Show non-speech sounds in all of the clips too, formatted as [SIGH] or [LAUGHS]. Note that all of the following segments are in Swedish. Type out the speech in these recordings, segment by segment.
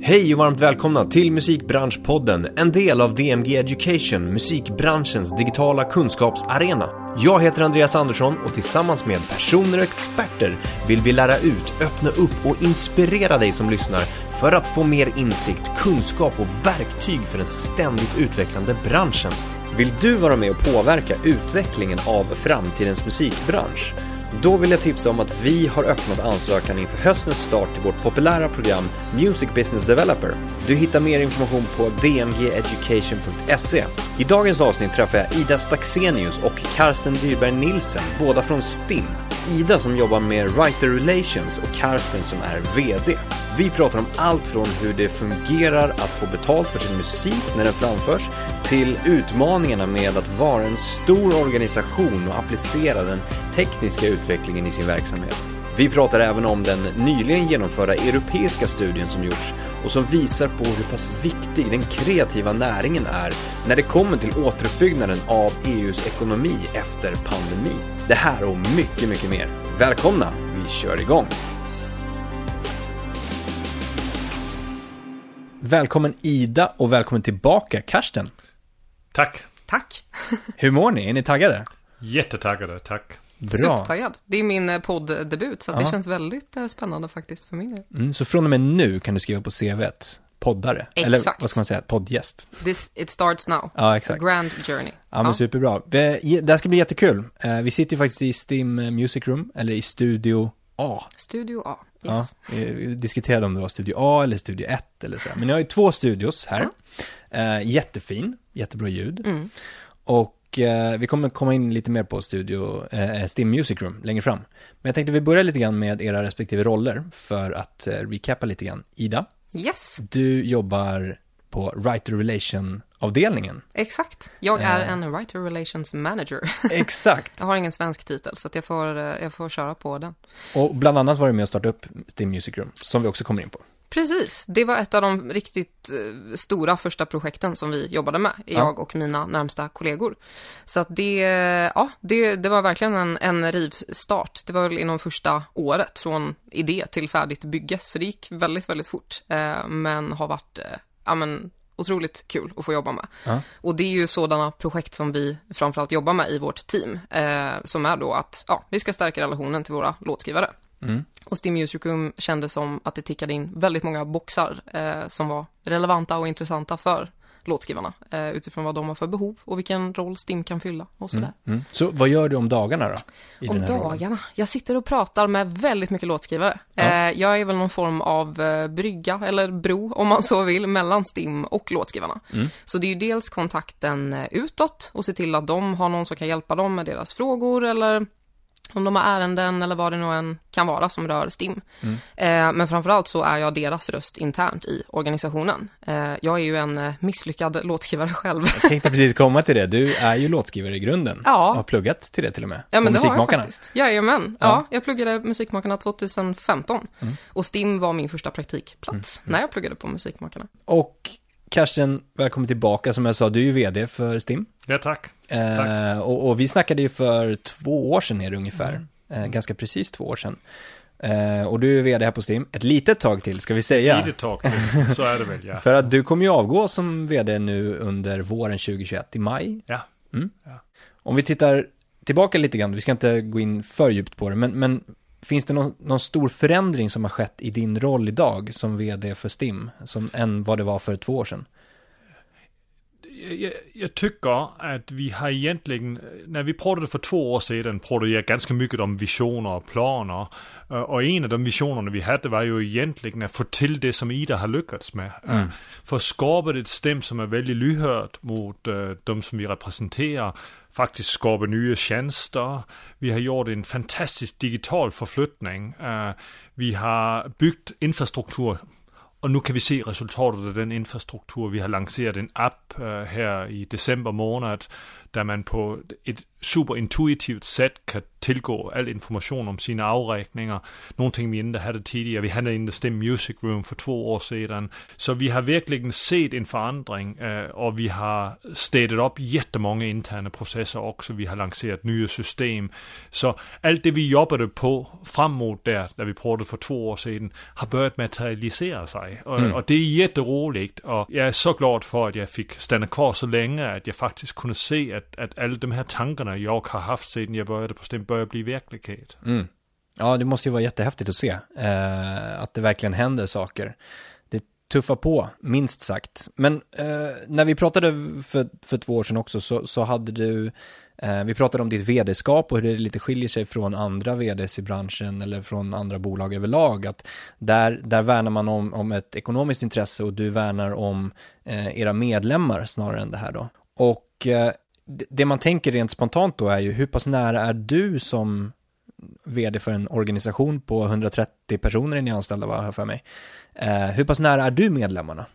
Hej och varmt välkomna till Musikbranschpodden, en del av DMG Education, musikbranschens digitala kunskapsarena. Jag heter Andreas Andersson och tillsammans med personer och experter vill vi lära ut, öppna upp och inspirera dig som lyssnar för att få mer insikt, kunskap och verktyg för den ständigt utvecklande branschen. Vill du vara med och påverka utvecklingen av framtidens musikbransch? Då vill jag tipsa om att vi har öppnat ansökan inför höstens start till vårt populära program Music Business Developer. Du hittar mer information på dmgeducation.se. I dagens avsnitt träffar jag Ida Staxenius och Karsten Dyrberg Nilsen, båda från STIM. Ida som jobbar med Writer Relations och Karsten som är VD. Vi pratar om allt från hur det fungerar att få betalt för sin musik när den framförs till utmaningarna med att vara en stor organisation och applicera den tekniska utvecklingen i sin verksamhet. Vi pratar även om den nyligen genomförda europeiska studien som gjorts och som visar på hur pass viktig den kreativa näringen är när det kommer till återuppbyggnaden av EUs ekonomi efter pandemin. Det här och mycket, mycket mer. Välkomna! Vi kör igång! Välkommen Ida och välkommen tillbaka Karsten. Tack. Tack. Hur mår ni? Är ni taggade? Jättetaggade, tack. Bra. Supertaggad. Det är min eh, podddebut, så Ja. det känns väldigt eh, spännande faktiskt för min del. Mm, så från och med nu kan du skriva på CVet poddare. Eller Exakt. vad ska man säga? Poddgäst. This, it starts now. Ja, exakt. A grand journey. Ja, men superbra. Vi- Det här ska bli jättekul. Eh, Vi sitter ju faktiskt i Stim Music Room, eller i Studio A. Studio A. Ja, Yes. vi diskuterade om det var Studio A eller Studio 1 eller så. Men jag har ju två studios här. Eh, jättefin, jättebra ljud. Mm. Och eh, vi kommer komma in lite mer på Studio eh, Stim Music Room längre fram. Men jag tänkte vi börjar lite grann med era respektive roller för att eh, recappa lite grann. Ida, Yes, du jobbar på Writer Relation-avdelningen. exakt. Jag är Eh. en writer relations manager. [LAUGHS] Exakt. Jag har ingen svensk titel, så jag, får, eh, jag får köra på den. Och bland annat var du med och startade upp Stim Music Room, som vi också kommer in på. Precis, det var ett av de riktigt eh, stora första projekten som vi jobbade med, jag och mina närmsta kollegor. Så att det, ja, det, det var verkligen en, en rivstart. Det var väl inom första året från idé till färdigt bygge, så det gick väldigt, väldigt fort. Eh, men har varit, eh, ja men, otroligt kul att få jobba med. Ja. Och det är ju sådana projekt som vi framförallt jobbar med i vårt team, eh, som är då att, ja, vi ska stärka relationen till våra låtskrivare. Mm. Och Steam Music Room kändes som att det tickade in väldigt många boxar eh, som var relevanta och intressanta för låtskrivarna eh, utifrån vad de har för behov och vilken roll Stim kan fylla och sådär. Mm. Så vad gör du om dagarna då? Om här rollen? dagarna? Jag sitter och pratar med väldigt mycket låtskrivare. Ja. Eh, jag är väl någon form av eh, brygga, eller bro om man så vill, mellan Stim och låtskrivarna. Mm. Så det är ju dels kontakten eh, utåt och se till att de har någon som kan hjälpa dem med deras frågor eller om de har ärenden eller vad det nu än kan vara som rör STIM. Mm. Eh, men framförallt så är jag deras röst internt i organisationen. Eh, jag är ju en eh, misslyckad låtskrivare [LAUGHS] själv. Jag tänkte precis komma till det. Du är ju låtskrivare i grunden. Ja. Och har pluggat till det till och med. Ja, men det har jag faktiskt. Jajamän. Ja. Ja, jag pluggade Musikmakarna 2015. Mm. Och STIM var min första praktikplats när jag pluggade på Musikmakarna. Och Karsten, välkommen tillbaka. Som jag sa, du är ju vd för Stim. Ja, tack. Eh, och, och vi snackade ju för två år sedan är det ungefär. Mm. Eh, ganska precis två år sedan. Eh, och du är vd här på Stim. Ett litet tag till, ska vi säga. Lite tag till. Så är det väl, ja. [LAUGHS] För att du kommer ju avgå som vd nu under våren 2021, i maj. Ja. Mm. Ja. Om vi tittar tillbaka lite grann, vi ska inte gå in för djupt på det, men, men finns det någon, någon stor förändring som har skett i din roll idag som vd för STIM, som än vad det var för två år sedan? Jag, jag tycker att vi har egentligen, när vi pratade för två år sedan pratade jag ganska mycket om visioner och planer. Och en av de visionerna vi hade var ju egentligen att få till det som Ida har lyckats med. Mm. Eh, För att skapa ett stäm som är väldigt lyhört mot eh, de som vi representerar. Faktiskt skapa nya tjänster. Vi har gjort en fantastisk digital förflyttning. Vi har byggt infrastruktur och nu kan vi se resultatet av den infrastruktur. Vi har lanserat en app här i december månad där man på ett superintuitivt sätt kan tillgå all information om sina avräkningar. Någonting vi inte hade tidigare. Vi hade inte Stem Music Room för två år sedan. Så vi har verkligen sett en förändring och vi har städat upp jättemånga interna processer också. Vi har lanserat nya system. Så allt det vi jobbade på framåt där, där vi pratade för två år sedan, har börjat materialisera sig. sig. Och, mm. och, det är jätteroligt och jag är så glad för att jag fick stanna kvar så länge att jag faktiskt kunde se att, att alla de här tankarna jag har haft sedan jag började på STEM börjar bli verklighet. Mm. Ja, det måste ju vara jättehäftigt att se eh, att det verkligen händer saker. Det tuffar på, minst sagt. Men eh, när vi pratade för, för två år sedan också så, så hade du Eh, vi pratade om ditt vd-skap och hur det lite skiljer sig från andra vds i branschen eller från andra bolag överlag. Att där, där värnar man om, om ett ekonomiskt intresse och du värnar om eh, era medlemmar snarare än det här då. Och eh, det man tänker rent spontant då är ju hur pass nära är du som vd för en organisation på 130 personer är ni anställda, va, för mig. Eh, hur pass nära är du medlemmarna?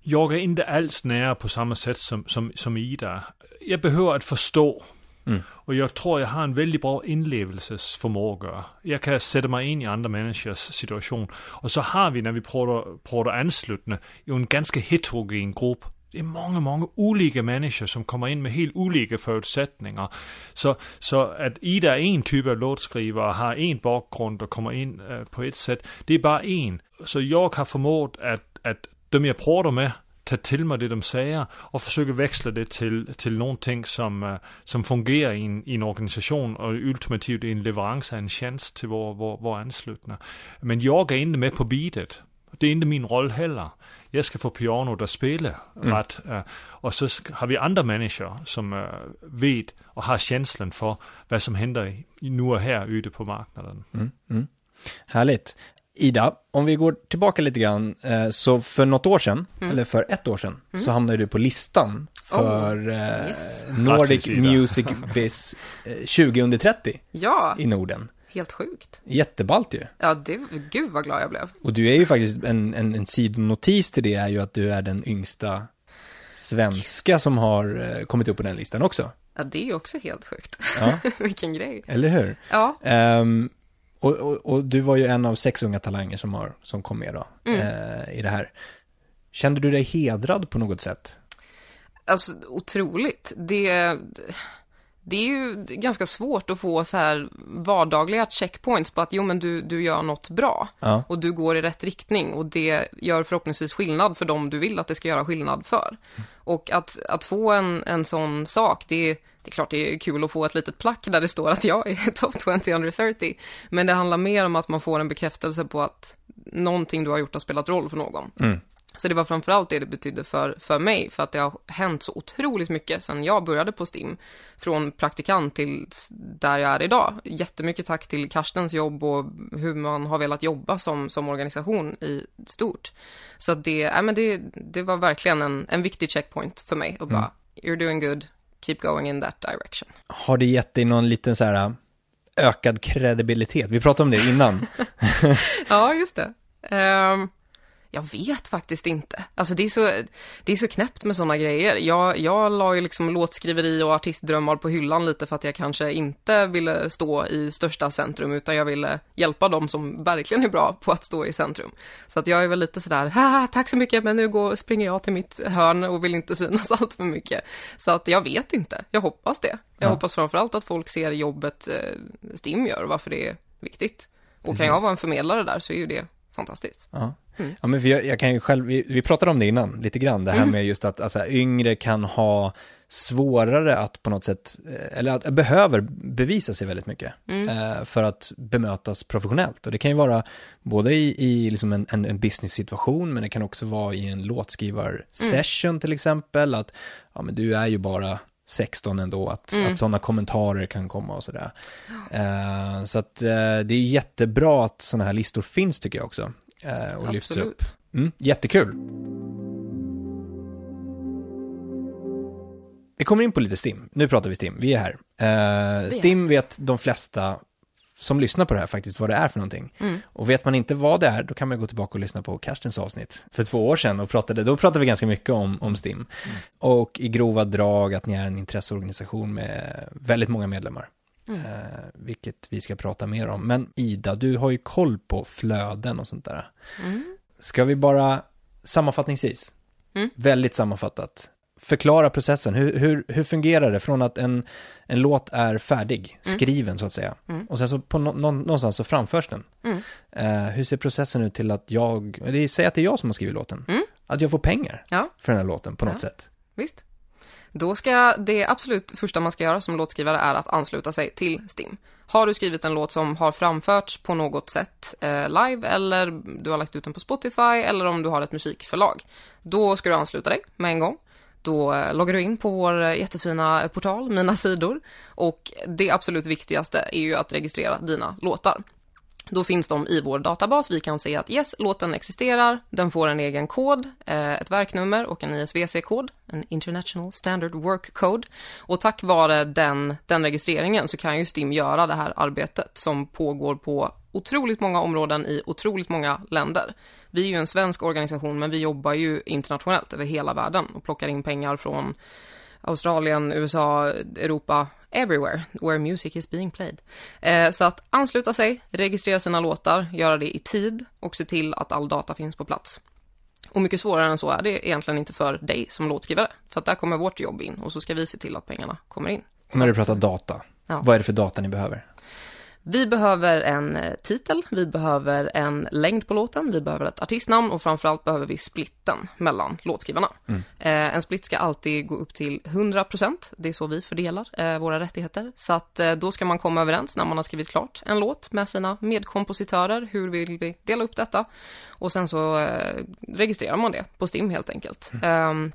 Jag är inte alls nära på samma sätt som, som, som Ida jag behöver att förstå. Mm. Och jag tror jag har en väldigt bra inlevelsesförmåga. Jag kan sätta mig in i andra människors situation. Och så har vi, när vi pratar, pratar anslutna, en ganska heterogen grupp. Det är många, många olika människor som kommer in med helt olika förutsättningar. Så, så att Ida är en typ av låtskrivare, har en bakgrund och kommer in eh, på ett sätt. Det är bara en. Så jag har förmått att, att de jag pratar med ta till mig det de säger och försöka växla det till, till någonting som, eh, som fungerar i en, i en organisation och ultimativt en leverans av en tjänst till våra, våra, våra anslutna. Men jag är inte med på beatet. Det är inte min roll heller. Jag ska få pianot att spela mm. rätt. Och så har vi andra människor som uh, vet och har känslan för vad som händer nu och här ute på marknaden. Mm. Mm. Härligt. Ida, om vi går tillbaka lite grann, eh, så för något år sedan, mm. eller för ett år sedan, mm. så hamnade du på listan för oh, yes. Nordic Music Biz 2030 ja. i Norden. Helt sjukt. Jätteballt ju. Ja, det, gud vad glad jag blev. Och du är ju faktiskt, en, en, en sidonotis till det är ju att du är den yngsta svenska som har eh, kommit upp på den listan också. Ja, det är också helt sjukt. Ja. [LAUGHS] Vilken grej. Eller hur? Ja. Um, och, och, och, du var ju en av sex unga talanger som, har, som kom med då, mm. eh, i det här. Kände du dig hedrad på något sätt? Alltså, otroligt. Det, det är ju ganska svårt att få så här vardagliga checkpoints på att jo, men du, du gör något bra. Ja. Och du går i rätt riktning och det gör förhoppningsvis skillnad för dem du vill att det ska göra skillnad för. Och att, att få en, en sån sak, det är det är klart det är kul att få ett litet plack där det står att jag är [LAUGHS] top 20 under 30. Men det handlar mer om att man får en bekräftelse på att någonting du har gjort har spelat roll för någon. Mm. Så det var framförallt det det betydde för, för mig, för att det har hänt så otroligt mycket sedan jag började på STIM. Från praktikant till där jag är idag. Jättemycket tack till Karstens jobb och hur man har velat jobba som, som organisation i stort. Så det, äh, men det, det var verkligen en, en viktig checkpoint för mig. Och bara, mm. you're doing good, keep going in that direction. Har det gett dig någon liten så här äh, ökad kredibilitet? Vi pratade om det innan. [LAUGHS] ja, just det. Um, jag vet faktiskt inte. Alltså det är så, det är så knäppt med sådana grejer. Jag, jag la ju liksom låtskriveri och artistdrömmar på hyllan lite för att jag kanske inte ville stå i största centrum utan jag ville hjälpa dem som verkligen är bra på att stå i centrum. Så att jag är väl lite sådär, tack så mycket men nu går, springer jag till mitt hörn och vill inte synas [LAUGHS] allt för mycket. Så att jag vet inte. Jag hoppas det. Jag ja. hoppas framförallt att folk ser jobbet eh, STIM gör och varför det är viktigt. Och Precis. kan jag vara en förmedlare där så är ju det fantastiskt. Ja. Mm. Ja, men för jag, jag, kan ju själv, vi, vi, pratade om det innan, lite grann, det här mm. med just att alltså, yngre kan ha svårare att på något sätt, eh, eller att behöver bevisa sig väldigt mycket mm. eh, för att bemötas professionellt. Och det kan ju vara både i, i liksom en, en, en business-situation, men det kan också vara i en låtskrivar-session mm. till exempel, att ja, men du är ju bara 16 ändå, att, mm. att sådana kommentarer kan komma och sådär. Eh, så att eh, det är jättebra att sådana här listor finns tycker jag också eh, och lyfts upp. Mm, jättekul. Vi kommer in på lite STIM. Nu pratar vi STIM. Vi är här. Eh, STIM vet de flesta som lyssnar på det här faktiskt vad det är för någonting. Mm. Och vet man inte vad det är, då kan man gå tillbaka och lyssna på Karstens avsnitt för två år sedan och pratade, då pratade vi ganska mycket om, om STIM. Mm. Och i grova drag att ni är en intresseorganisation med väldigt många medlemmar. Mm. Eh, vilket vi ska prata mer om. Men Ida, du har ju koll på flöden och sånt där. Mm. Ska vi bara sammanfattningsvis, mm. väldigt sammanfattat, förklara processen. Hur, hur, hur fungerar det från att en, en låt är färdig, skriven så att säga, och sen så på nå- nå- någonstans så framförs den. Eh, hur ser processen ut till att jag, säg att det är jag som har skrivit låten, att jag får pengar Ja. för den här låten på något Ja. sätt. Visst. Då ska det absolut första man ska göra som låtskrivare är att ansluta sig till STIM. Har du skrivit en låt som har framförts på något sätt eh, live eller du har lagt ut den på Spotify eller om du har ett musikförlag, då ska du ansluta dig med en gång. Då eh, loggar du in på vår eh, jättefina eh, portal, Mina sidor, och det absolut viktigaste är ju att registrera dina låtar. Då finns de i vår databas. Vi kan se att yes, låten existerar, den får en egen kod, eh, ett verknummer och en ISVC-kod, en International Standard Work Code. Och tack vare den, den registreringen så kan ju STIM göra det här arbetet som pågår på otroligt många områden i otroligt många länder. Vi är ju en svensk organisation, men vi jobbar ju internationellt över hela världen och plockar in pengar från Australien, USA, Europa, everywhere where music is being played. Eh, så att ansluta sig, registrera sina låtar, göra det i tid och se till att all data finns på plats. Och mycket svårare än så är det egentligen inte för dig som låtskrivare, för att där kommer vårt jobb in och så ska vi se till att pengarna kommer in. När du pratar data, Ja. vad är det för data ni behöver? Vi behöver en eh, titel, vi behöver en längd på låten, vi behöver ett artistnamn och framförallt behöver vi splitten mellan låtskrivarna. Eh, en split ska alltid gå upp till 100%, det är så vi fördelar eh, våra rättigheter. Så att eh, då ska man komma överens när man har skrivit klart en låt med sina medkompositörer, hur vill vi dela upp detta? Och sen så eh, registrerar man det på STIM helt enkelt. Ehm,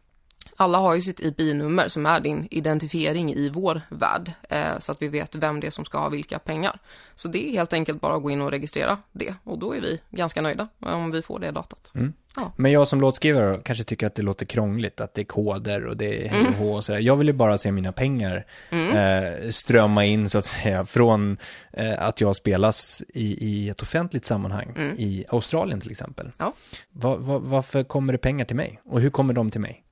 alla har ju sitt IPI-nummer som är din identifiering i vår värld, eh, så att vi vet vem det är som ska ha vilka pengar. Så det är helt enkelt bara att gå in och registrera det och då är vi ganska nöjda om vi får det datat. Men jag som låtskrivare kanske tycker att det låter krångligt, att det är koder och det är hej och sådär. Jag vill ju bara se mina pengar eh, strömma in så att säga från eh, att jag spelas i, i ett offentligt sammanhang, i Australien till exempel. Ja. Va, va, varför kommer det pengar till mig? Och hur kommer de till mig?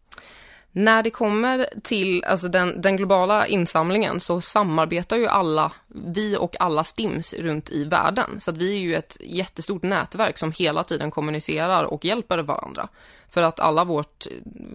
När det kommer till alltså den, den globala insamlingen så samarbetar ju alla, vi och alla STIMs runt i världen. Så att vi är ju ett jättestort nätverk som hela tiden kommunicerar och hjälper varandra. För att alla vårt,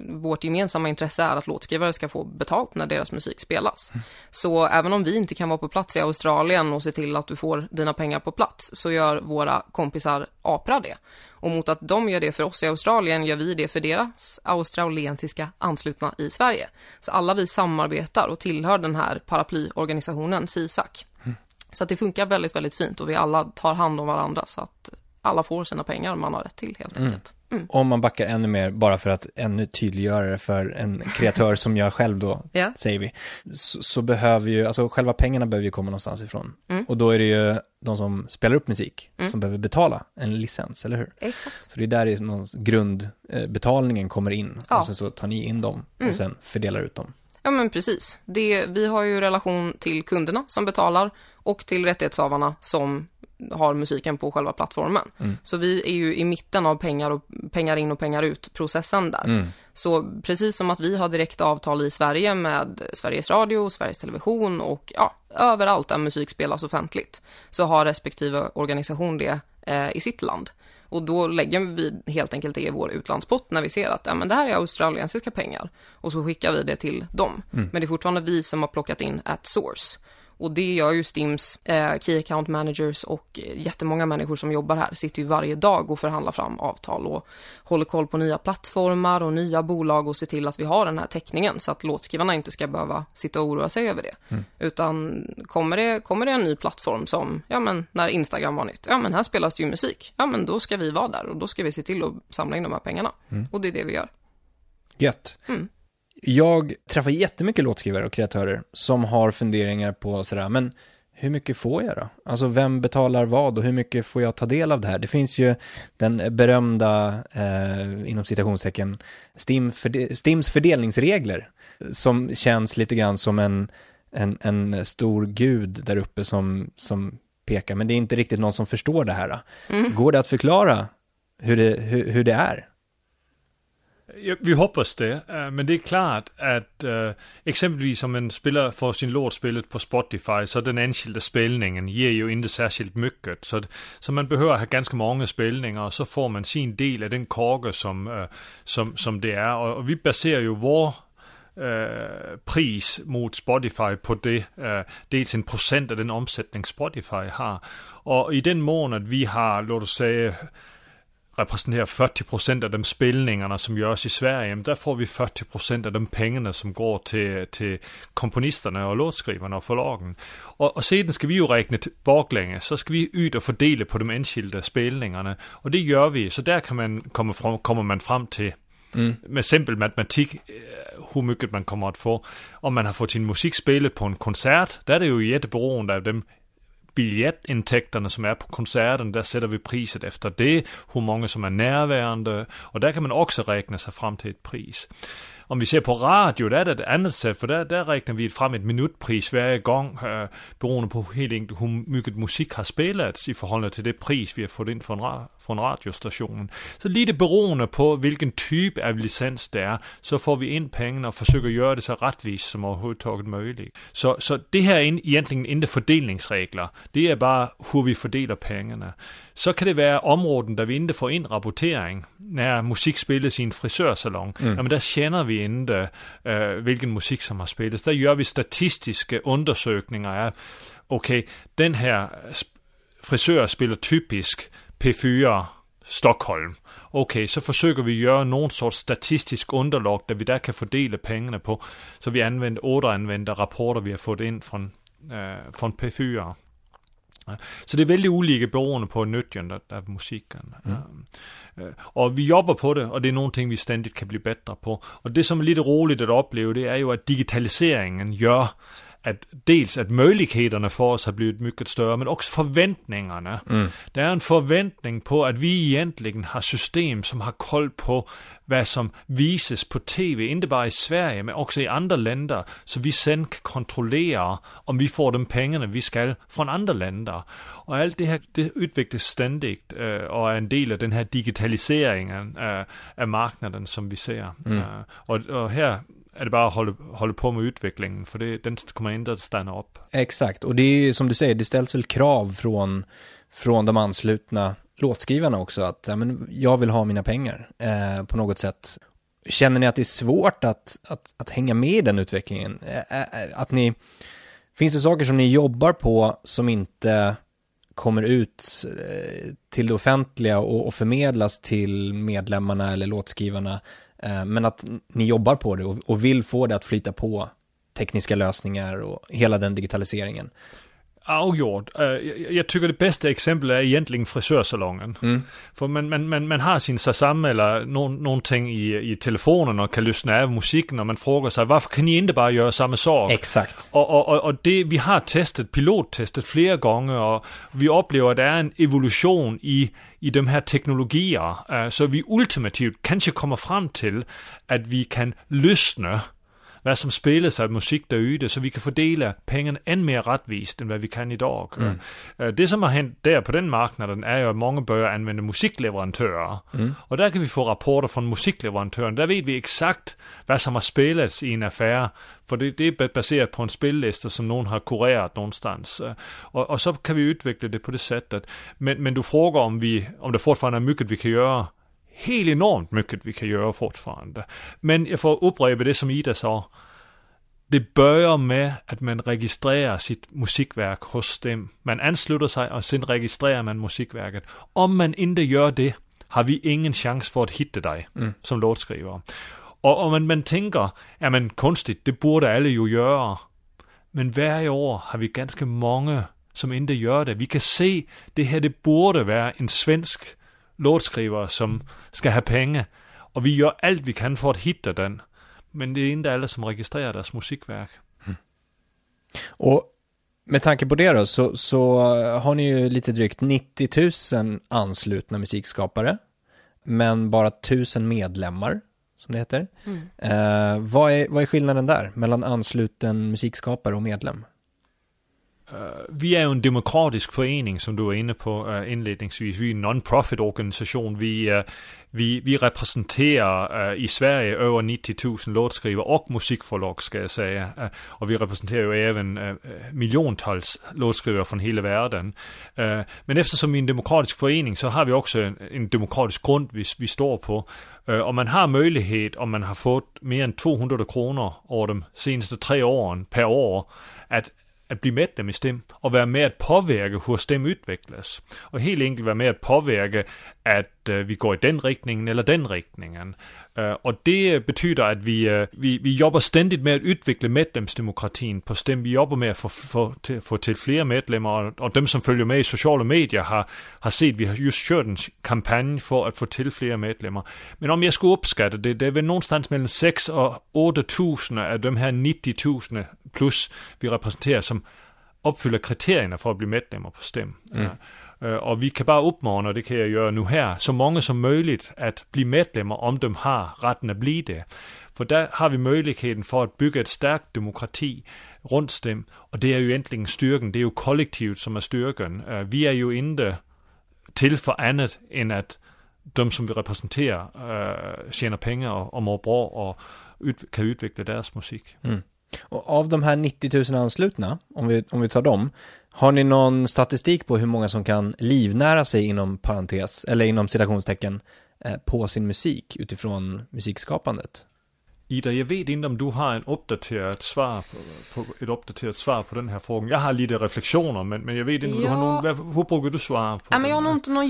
vårt gemensamma intresse är att låtskrivare ska få betalt när deras musik spelas. Så även om vi inte kan vara på plats i Australien och se till att du får dina pengar på plats så gör våra kompisar APRA det. Och mot att de gör det för oss i Australien gör vi det för deras australiensiska anslutna i Sverige. Så alla vi samarbetar och tillhör den här paraplyorganisationen SISAC. Så att det funkar väldigt, väldigt fint och vi alla tar hand om varandra så att alla får sina pengar man har rätt till helt enkelt. Om man backar ännu mer, bara för att ännu tydliggöra det för en kreatör som jag själv då, [LAUGHS] Ja. säger vi, så, så behöver ju, alltså själva pengarna behöver ju komma någonstans ifrån. Mm. Och då är det ju de som spelar upp musik som behöver betala en licens, eller hur? Exakt. Så det är där är någon grundbetalningen kommer in. Ja. Och sen så tar ni in dem och sen fördelar ut dem. Ja men precis. Det, vi har ju relation till kunderna som betalar och till rättighetshavarna som har musiken på själva plattformen. Så vi är ju i mitten av pengar och pengar in och pengar ut processen där. Så precis som att vi har direkt avtal i Sverige med Sveriges Radio, Sveriges Television och ja, överallt där musik spelas offentligt så har respektive organisation det eh, i sitt land. Och då lägger vi helt enkelt det i vår utlandspott när vi ser att ja, men det här är australiensiska pengar. Och så skickar vi det till dem. Men det är fortfarande vi som har plockat in at source. Och det gör ju Stims eh, Key Account Managers och jättemånga människor som jobbar här sitter ju varje dag och förhandlar fram avtal och håller koll på nya plattformar och nya bolag och ser till att vi har den här täckningen så att låtskrivarna inte ska behöva sitta och oroa sig över det. Utan kommer det, kommer det en ny plattform som, ja men när Instagram var nytt, ja men här spelas det ju musik, ja men då ska vi vara där och då ska vi se till att samla in de här pengarna. Och det är det vi gör. Gött. Mm. Jag träffar jättemycket låtskrivare och kreatörer som har funderingar på sådär, men hur mycket får jag då? Alltså vem betalar vad och hur mycket får jag ta del av det här? Det finns ju den berömda, eh, inom citationstecken, Stim förde- Stims fördelningsregler som känns lite grann som en, en, en stor gud där uppe som, som pekar, men det är inte riktigt någon som förstår det här. Går det att förklara hur det, hur, hur det är? Ja, vi hoppas det, øh, men det är klart att øh, exempelvis om en spelare får sin låt spelet på Spotify så den enskilda spelningen ger ju inte särskilt mycket. Så, så man behöver ha ganska många spelningar och så får man sin del av den kaka som, øh, som, som det är. Och, och vi baserar ju vår øh, pris mot Spotify på det. Øh, dels en procent av den omsättning Spotify har. Och i den mån, att vi har, låt oss säga, repræsenterer 40% af de spilningerne, som gøres i Sverige, der får vi 40% af de pengene, som går til, til komponisterne og låtskriverne og forlagen. Og, og siden skal vi jo regne baklænge, så skal vi yde og fordele på de enkelte spilningerne, og det gør vi, så der kan man komme frem, kommer man frem til Mm. med simpel matematik, hvor mycket man kommer at få. Om man har fået sin musik spillet på en koncert, der er det jo jætteberoende af dem biljettintäkterna som är på konserten, där sätter vi priset efter det, hur många som är närvarande och där kan man också räkna sig fram till ett pris. Om vi ser på radio, där är det ett annat sätt, för där, där räknar vi fram ett minutpris varje gång äh, øh, beroende på helt enkelt, hur mycket musik har spelats i förhållande till det pris, vi har fått in från en, ra- fra en radiostation. Så det beroende på, hvilken type af licens det er, så får vi ind pengene og forsøger at gøre det så retvist som overhovedet taget muligt. Så, så det her er egentlig ikke fordelingsregler. Det er bare, hvor vi fordeler pengene. Så kan det være områden, der vi ikke får ind rapportering, når musik spilles i en frisørsalon. Mm. Jamen der kender vi ikke, øh, hvilken musik som har spillet. Der gør vi statistiske undersøgninger af, okay, den her frisør spiller typisk P4 Stockholm. Okay, så forsøger vi at gøre nogen sorts statistisk underlag, der vi der kan fordele pengene på, så vi anvender, otte anvender rapporter, vi har fået ind fra, øh, fra P4. Så det er vældig ulike beroende på nytten af musikken. Mm. Øh, og vi jobber på det, og det er nogle ting, vi stændigt kan blive bedre på. Og det, som er lidt roligt at opleve, det er jo, at digitaliseringen gør, at dels at mulighederne for os har blivit mycket større, men også forventningerne. Mm. Der er en forventning på, at vi egentligen har system, som har kold på, hvad som vises på tv, ikke bare i Sverige, men også i andre länder, så vi sen kan kontrollere, om vi får de pengene, vi skal fra andre länder. Og alt det her, det udvikles stændigt, øh, og er en del af den her digitalisering af, af marknaden, som vi ser. Mm. Uh, og, og her är det bara att hålla, hålla på med utvecklingen, för det, den kommer inte att stanna upp. Exakt, och det är ju som du säger, det ställs väl krav från, från de anslutna låtskrivarna också, att ja, men jag vill ha mina pengar eh, på något sätt. Känner ni att det är svårt att, att, att hänga med i den utvecklingen? Eh, eh att ni, finns det saker som ni jobbar på som inte kommer ut eh, till det offentliga och, och förmedlas till medlemmarna eller låtskrivarna Eh, men att ni jobbar på det och vill få det att flyta på tekniska lösningar och hela den digitaliseringen. Afgjort. Uh, jeg, jeg tykker det bedste eksempel er egentlig frisørsalongen. Mm. For man, man, man, man har sin sammen eller nogle, nogle ting i, i telefonen og kan løsne af musikken, og man frågar sig, hvorfor kan I ikke bare gøre samme sorg? Exakt. Og, og, og, og det, vi har testet, pilottestet flere gange, og vi oplever, at der er en evolution i, i de her teknologier, uh, så vi ultimativt kanskje kommer frem til, at vi kan løsne hvad som spilles af musik derude, så vi kan fordele pengene end mere retvist, end hvad vi kan i dag. Mm. Øh, det, som har hent der på den marknaden, er jo, at mange bør anvende musikleverandører. Mm. Og der kan vi få rapporter fra musikleverandøren. Der ved vi eksakt, hvad som har spillet i en affære, for det, det er baseret på en spilliste, som nogen har kureret någonstans. Øh, og, og så kan vi udvikle det på det sæt. At, men, men du frågar om, vi, om der fortfarande er mycket, vi kan gøre helt enormt mycket vi kan göra fortfarande. Men jag får upprepa det som Ida sa. Det börjar med att man registrerar sitt musikverk hos dem. Man ansluter sig och sen registrerar man musikverket. Om man inte gör det har vi ingen chans för att hitta dig mm. som låtskrivare. Och om man, man tänker, ja men konstigt, det borde alla ju göra. Men varje år har vi ganska många som inte gör det. Vi kan se, det här det borde vara en svensk låtskrivare som ska ha pengar. Och vi gör allt vi kan för att hitta den. Men det är inte alla som registrerar deras musikverk. Mm. Och med tanke på det då, så, så har ni ju lite drygt 90 000 anslutna musikskapare. Men bara 1000 medlemmar, som det heter. Mm. Eh, vad, är, vad är skillnaden där, mellan ansluten musikskapare och medlem? Øh, vi är ju en demokratisk förening som du var inne på øh, inledningsvis. Vi är en non-profit organisation. Vi, øh, vi, vi representerar i Sverige över 90 000 låtskrivare och musikförlag ska jag säga. och vi representerar ju även miljontals låtskrivare från hela världen. men eftersom vi är en demokratisk förening så har vi också en, en demokratisk grund vi, vi står på. och man har möjlighet om man har fått mer än 200 kronor av de senaste tre åren per år att att bli medlem i STEM och vara med att påverka hur STEM utvecklas. Och helt enkelt vara med att påverka att øh, vi går i den riktningen eller den riktningen. Och det betyder att vi, uh, vi, vi jobbar ständigt med att utveckla medlemsdemokratin på STEM. Vi jobbar med att få, få, till, få till fler medlemmar och, och de som följer med i sociala medier har, har sett vi har just kört en kampanj för att få till fler medlemmar. Men om jag skulle uppskatta det, det är väl någonstans mellan 6 och 8 tusen av de här 90 tusen plus vi representerar som uppfyller kriterierna för att bli medlemmar på STEM. Mm. Uh, Øh, och vi kan bara uppmana, och det kan jag göra nu här, så många som möjligt att bli medlemmar om de har rätten att bli det. För där har vi möjligheten för att bygga ett starkt demokrati runt dem. Och det är ju egentligen styrkan, det är ju kollektivet som är styrkan. Øh, vi är ju inte till för annat än att de som vi representerar øh, tjänar pengar och, och mår bra och ut, kan utveckla deras musik. Mm. Och av de här 90 000 anslutna, om vi, om vi tar dem, har ni någon statistik på hur många som kan livnära sig inom parentes, eller inom citationstecken, eh, på sin musik utifrån musikskapandet? Ida, jag vet inte om du har en uppdaterat svar på, på, ett uppdaterat svar på den här frågan. Jag har lite reflektioner, men, men jag vet inte, ja. du har någon, hur brukar du svara på ja, men Jag har nog inte någon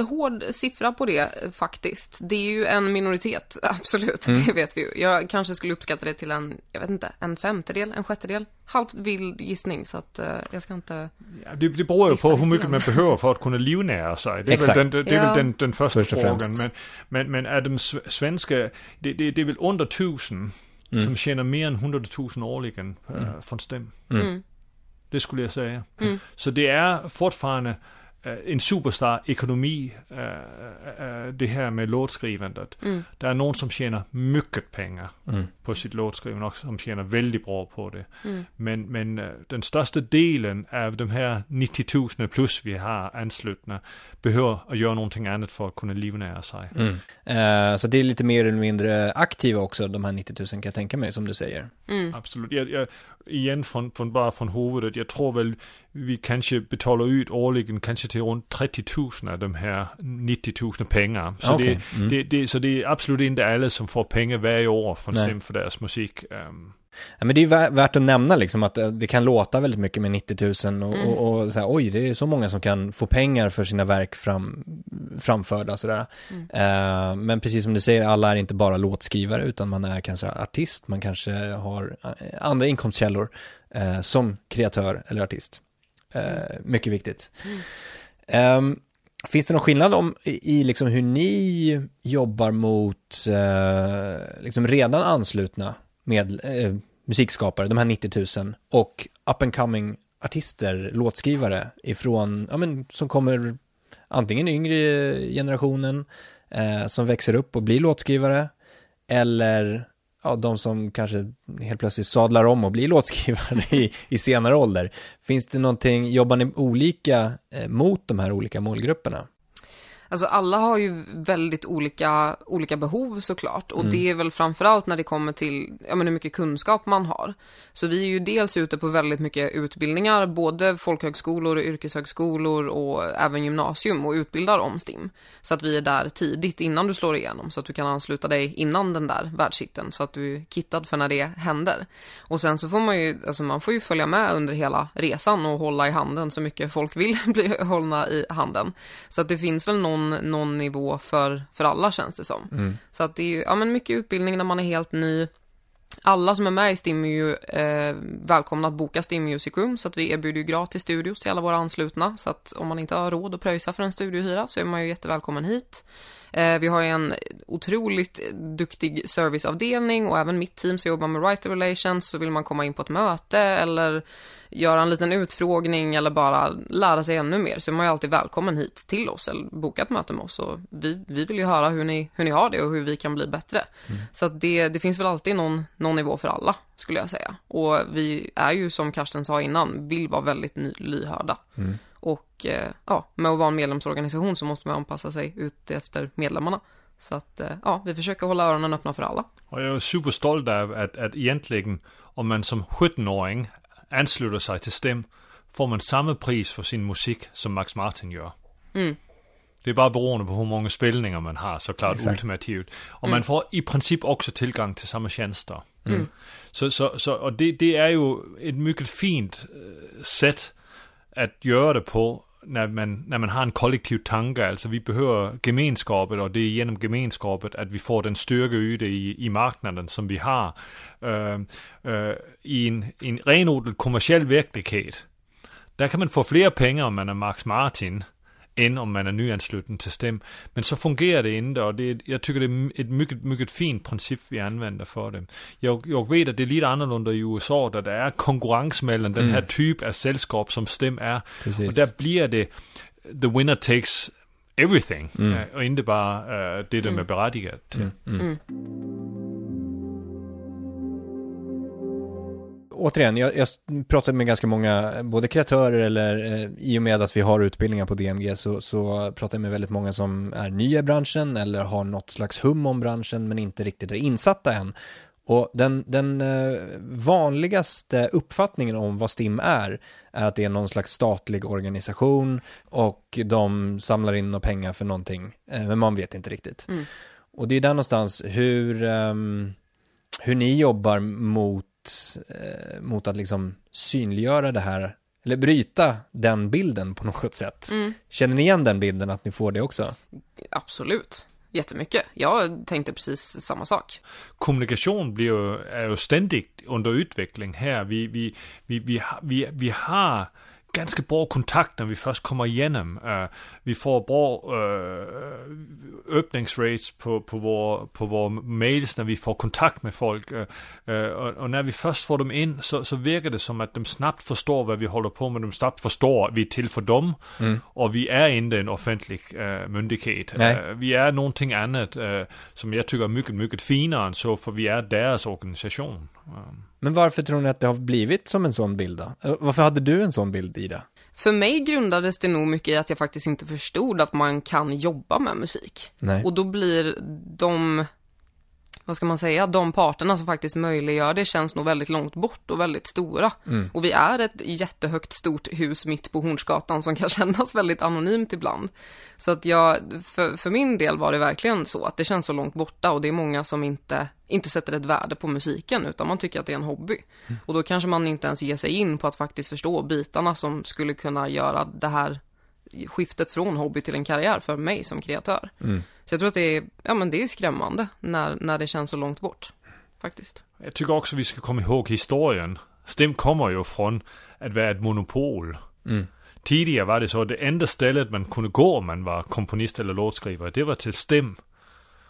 jättehård siffra på det faktiskt. Det är ju en minoritet, [LAUGHS] absolut, mm. det vet vi ju. Jag kanske skulle uppskatta det till en, jag vet inte, en femtedel, en sjättedel halvt vild gissning så att uh, jag ska inte... Ja, det, det beror ju på hur mycket man behöver för att kunna livnära sig. Det är Exakt. väl den, det är ja. väl den, den första Först frågan. Men, men, men är de svenska, det, det, det är väl under tusen mm. som tjänar mer än 100 000 årligen uh, från STEM. Mm. mm. Det skulle jag säga. Mm. Så det är fortfarande Eh, en superstar-ekonomi, äh, äh, det här med låtskrivandet. Mm. Det är någon som tjänar mycket pengar mm. på sitt låtskrivande och som tjänar väldigt bra på det. Mm. Men, men den största delen av de här 90 000 plus vi har anslutna behöver att göra någonting annat för att kunna livnära sig. Mm. Uh, så det är lite mer eller mindre aktiva också, de här 90 000 kan jag tänka mig, som du säger. Mm. Absolut. Jag, jag, igen från, från, bara från huvudet, jag tror väl vi kanske betalar ut årligen kanske till runt 30 000 av de här 90 000 pengar. Så, okay. det, mm. det, det, så det är absolut inte alla som får pengar varje år från STEM för deras musik. Um, Ja, men det är värt att nämna liksom att eh, det kan låta väldigt mycket med 90 000 och, mm. och, och så här, oj, det är så många som kan få pengar för sina verk fram, framförda sådär. Mm. Uh, men precis som du säger, alla är inte bara låtskrivare utan man är kanske artist, man kanske har eh, andra inkomstkällor uh, som kreatör eller artist. Uh, mycket viktigt. Mm. Um, Finns det någon skillnad om, i, i liksom hur ni jobbar mot eh, liksom redan anslutna med uh, musikskapare, de här 90 000, och up and coming artister, låtskrivare ifrån, ja men som kommer antingen yngre generationen eh, som växer upp och blir låtskrivare eller ja, de som kanske helt plötsligt sadlar om och blir [LAUGHS] låtskrivare i, i senare ålder. Finns det någonting, jobbar ni olika eh, mot de här olika målgrupperna? Alltså alla har ju väldigt olika, olika behov såklart och mm. det är väl framförallt när det kommer till ja, men hur mycket kunskap man har. Så vi är ju dels ute på väldigt mycket utbildningar, både folkhögskolor och yrkeshögskolor och även gymnasium och utbildar om STIM. Så att vi är där tidigt innan du slår igenom så att du kan ansluta dig innan den där världshitten så att du är kittad för när det händer. Och sen så får man ju, alltså man får ju följa med under hela resan och hålla i handen så mycket folk vill [LAUGHS] bli hållna i handen. Så att det finns väl någon någon, någon nivå för, för alla känns det som. Mm. Så att det är ju, ja men mycket utbildning när man är helt ny. Alla som är med i STIM är ju eh, välkomna att boka STIM Music Room så att vi erbjuder ju gratis studios till alla våra anslutna så att om man inte har råd att pröjsa för en studiohyra så är man ju jättevälkommen hit. Eh, vi har en otroligt duktig serviceavdelning och även mitt team som jobbar med writer relations, så vill man komma in på ett möte eller göra en liten utfrågning eller bara lära sig ännu mer så är man alltid välkommen hit till oss eller boka ett möte med oss och vi, vi vill ju höra hur ni, hur ni har det och hur vi kan bli bättre. Mm. Så att det, det finns väl alltid någon, någon nivå för alla skulle jag säga. Och vi är ju som Karsten sa innan, vill vara väldigt ny, lyhörda. Mm. Och eh, ja, med att vara en medlemsorganisation så måste man anpassa sig ut efter medlemmarna. Så att eh, ja, vi försöker hålla öronen öppna för alla. Och jag är superstolt av att, att egentligen om man som 17-åring ansluter sig till STEM får man samma pris för sin musik som Max Martin gör. Mm. Det är bara beroende på hur många spelningar man har såklart Exakt. ultimativt. Och mm. man får i princip också tillgång till samma tjänster. Mm. Så, så, så, och det, det är ju ett mycket fint uh, sätt att göra det på när man, när man har en kollektiv tanke. Alltså vi behöver gemenskapet och det är genom gemenskapet att vi får den styrka ute i, i marknaden som vi har. Uh, uh, I en, en renodlad kommersiell verklighet. Där kan man få fler pengar om man är Max Martin än om man är nyansluten till STEM. Men så fungerar det inte och det, jag tycker det är ett mycket, mycket fint princip vi använder för det. Jag, jag vet att det är lite annorlunda i USA där det är konkurrens mellan mm. den här typ av sällskap som STEM är. Precis. Och där blir det the winner takes everything mm. Och inte bara uh, det de är mm. berättigade till. Mm. mm. Återigen, jag, jag pratar med ganska många, både kreatörer eller eh, i och med att vi har utbildningar på DMG så, så pratar jag med väldigt många som är nya i branschen eller har något slags hum om branschen men inte riktigt är insatta än. Och den, den eh, vanligaste uppfattningen om vad STIM är, är att det är någon slags statlig organisation och de samlar in några pengar för någonting, eh, men man vet inte riktigt. Mm. Och det är där någonstans hur, um, hur ni jobbar mot eh, mot att liksom synliggöra det här, eller bryta den bilden på något sätt. Mm. Känner ni igen den bilden, att ni får det också? Absolut. Jättemycket. Jag tänkte precis samma sak. Kommunikation blir ju, är ju ständigt under utveckling här. Vi, vi, vi, vi, vi, vi har ganska bra kontakt när vi först kommer igenom. Uh, vi får bra uh, öppningsrates på, på, vår, på våra mails när vi får kontakt med folk. Uh, och, och, när vi först får dem in så, så verkar det som att de snabbt förstår vad vi håller på med. De snabbt förstår att vi är till för dem. Mm. Och vi är inte en offentlig myndighet. vi är någonting annat som jag tycker är mycket, mycket finare än så, för vi är deras organisation. Um. Men varför tror ni att det har blivit som en sån bild då? Eh, varför hade du en sån bild, Ida? För mig grundades det nog mycket i att jag faktiskt inte förstod att man kan jobba med musik. Nej. Och då blir de vad ska man säga, de parterna som faktiskt möjliggör det känns nog väldigt långt bort och väldigt stora. Mm. Och vi är ett jättehögt stort hus mitt på Hornsgatan som [LAUGHS] kan kännas väldigt anonymt ibland. Så att jag, för, för min del var det verkligen så att det känns så långt borta och det är många som inte, inte sätter ett värde på musiken utan man tycker att det är en hobby. Mm. Och då kanske man inte ens ger sig in på att faktiskt förstå bitarna som skulle kunna göra det här skiftet från hobby till en karriär för mig som kreatör. Mm. Så jag tror att det är, ja men det är skrämmande när, när det känns så långt bort. Faktiskt. Jag tycker också vi ska komma ihåg historien. Stim kommer ju från att vara ett monopol. Mm. Tidigare var det så att det enda stället man kunde gå om man var komponist eller låtskrivare, det var till STEM.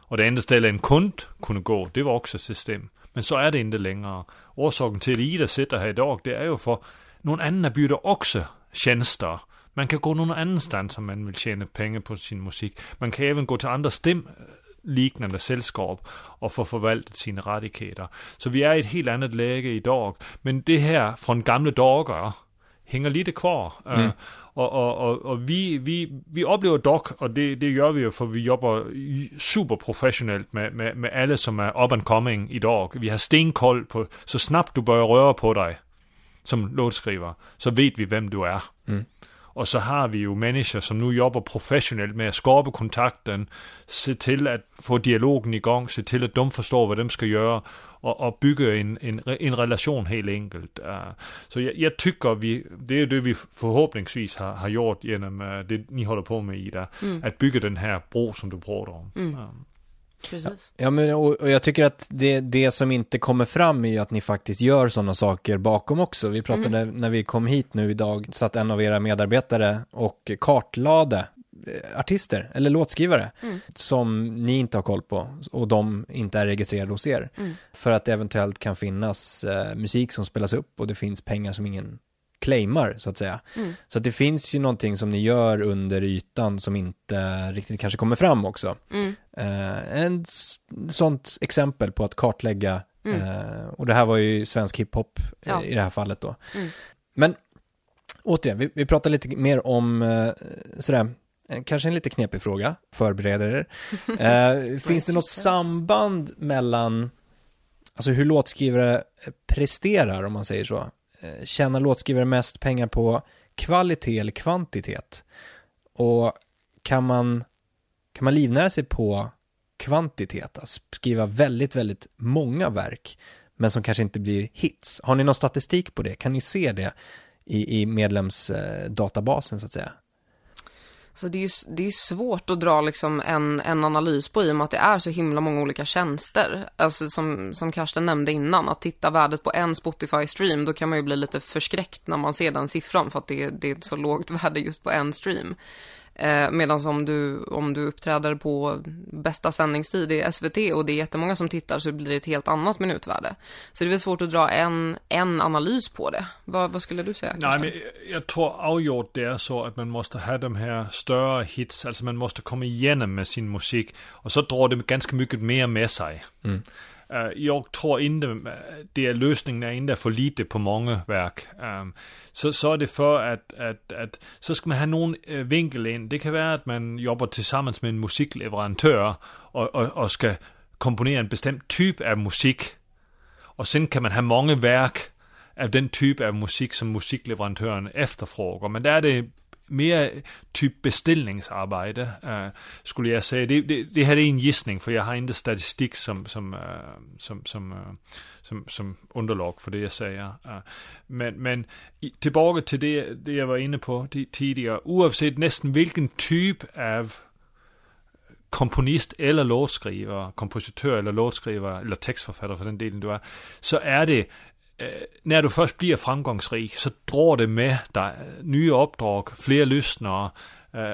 Och det enda stället en kund kunde gå, det var också till STEM. Men så är det inte längre. Orsaken till att Ida sitter här idag, det är ju för någon annan bjuder också tjänster man kan gå någon annanstans om man vill tjäna pengar på sin musik. Man kan även gå till andra stem liknande sällskap och få förvaltat sina rättigheter. Så vi är i ett helt annat läge idag. Men det här från gamla dagar hänger lite kvar. Mm. Uh, och, och, och, och, vi, vi, vi upplever dock, och det, det gör vi ju för vi jobbar superprofessionellt med, med, med alla som är up and coming idag. Vi har stenkoll på, så snabbt du börjar röra på dig som låtskrivare, så vet vi vem du är. Mm. Och så har vi ju människor som nu jobbar professionellt med att skapa kontakten, se till att få dialogen igång, se till att de förstår vad de ska göra och, och bygga en, en, en relation helt enkelt. Så jag, jag, tycker vi, det är det vi förhoppningsvis har, har gjort genom uh, det ni håller på med Ida, mm. att bygga den här bro som du pratar om. Mm. Precis. Ja, men och, och, jag tycker att det, det som inte kommer fram är att ni faktiskt gör sådana saker bakom också. Vi pratade mm. när vi kom hit nu idag, satt en av era medarbetare och kartlade eh, artister eller låtskrivare Mm. som ni inte har koll på och de inte är registrerade hos er. Mm. För att det eventuellt kan finnas eh, musik som spelas upp och det finns pengar som ingen claimar så att säga. Mm. Så att det finns ju någonting som ni gör under ytan som inte riktigt kanske kommer fram också. Mm. Eh, en sånt exempel på att kartlägga, Mm. eh, och det här var ju svensk hiphop eh, Ja. i det här fallet då. Mm. Men återigen, vi, vi pratar lite mer om eh, sådär, eh, kanske en lite knepig fråga, förbered er. [LAUGHS] Eh, finns det något samband mellan, alltså hur låtskrivare presterar om man säger så? Eh, Tjänar låtskrivare mest pengar på kvalitet eller kvantitet? Och kan man, kan man livnära sig på kvantitet, att skriva väldigt, väldigt många verk, men som kanske inte blir hits? Har ni någon statistik på det? Kan ni se det i, i medlemsdatabasen så att säga? Så det är ju det är svårt att dra liksom en, en analys på i och med att det är så himla många olika tjänster. Alltså som, som Karsten nämnde innan, att titta värdet på en Spotify-stream, då kan man ju bli lite förskräckt när man ser den siffran för att det, det är ett så lågt [LAUGHS] värde just på en stream. Eh, Medan om du, om du uppträder på bästa sändningstid i SVT och det är jättemånga som tittar så blir det ett helt annat minutvärde. Så det är väl svårt att dra en, en analys på det. Vad, vad skulle du säga? Nej, men jag- jag tror avgjort det är så att man måste ha de här större hits, alltså man måste komma igenom med sin musik och så drar det ganska mycket mer med sig. Mm. Eh, jag tror inte, eh, det är lösningen är inte för lite på många verk. Um, så, så är det för att, att, att, så ska man ha någon uh, vinkel in. Det kan vara att man jobbar tillsammans med en musikleverantör och, och, och ska komponera en bestämd typ av musik. Och sen kan man ha många verk av den typ av musik som musikleverantören efterfrågar. Men där är det mer typ beställningsarbete, uh, skulle jag säga. Det, det, det här är en gissning, för jag har inte statistik som, som, uh, som, som, uh, som, som underlag för det jag säger. Men men i, tillbaka till det, det jag var inne på tidigare, oavsett nästan vilken typ av komponist eller låtskrivare, kompositör eller låtskrivare, eller textförfattare för den delen du är, så är det när du först blir framgångsrik så drar det med dig nya uppdrag, fler lyssnare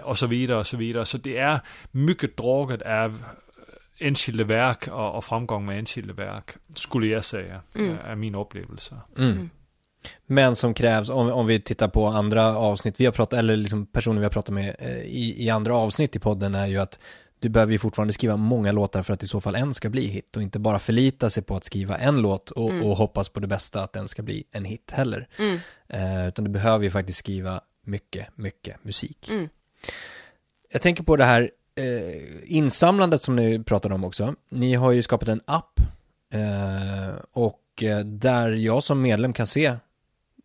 och så vidare och så vidare. Så det är mycket draget av enskilda verk och, och framgång med enskilda verk, skulle jag säga, Mm. är min upplevelse. Mm. Men som krävs, om, om vi tittar på andra avsnitt vi har pratat, eller liksom personer vi har pratat med eh, i, i andra avsnitt i podden är ju att du behöver ju fortfarande skriva många låtar för att i så fall en ska bli hit och inte bara förlita sig på att skriva en låt och, Mm. och hoppas på det bästa att den ska bli en hit heller. Mm. Eh, utan du behöver ju faktiskt skriva mycket, mycket musik. Mm. Jag tänker på det här eh, insamlandet som ni pratade om också. Ni har ju skapat en app eh, och eh, där jag som medlem kan se eh,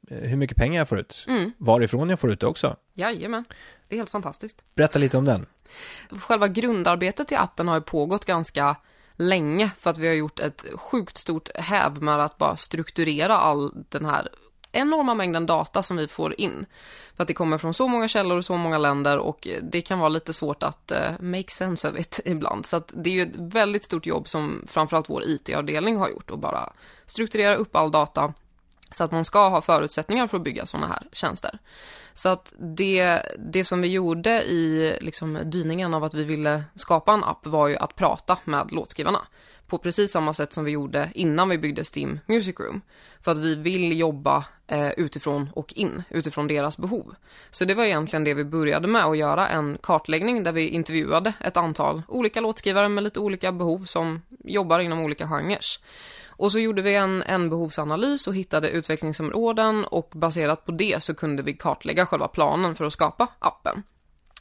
hur mycket pengar jag får ut. Mm. Varifrån jag får ut det också. Jajamän, det är helt fantastiskt. Berätta lite om den. Själva grundarbetet i appen har ju pågått ganska länge för att vi har gjort ett sjukt stort häv med att bara strukturera all den här enorma mängden data som vi får in. För att det kommer från så många källor och så många länder och det kan vara lite svårt att uh, make sense of it [LAUGHS] ibland. Så att det är ju ett väldigt stort jobb som framförallt vår IT-avdelning har gjort och bara strukturera upp all data så att man ska ha förutsättningar för att bygga sådana här tjänster. Så att det, det som vi gjorde i liksom dyningen av att vi ville skapa en app var ju att prata med låtskrivarna. På precis samma sätt som vi gjorde innan vi byggde Steam Music Room. För att vi vill jobba eh, utifrån och in, utifrån deras behov. Så det var egentligen det vi började med, att göra en kartläggning där vi intervjuade ett antal olika låtskrivare med lite olika behov som jobbar inom olika genrer. Och så gjorde vi en, en behovsanalys och hittade utvecklingsområden och baserat på det så kunde vi kartlägga själva planen för att skapa appen.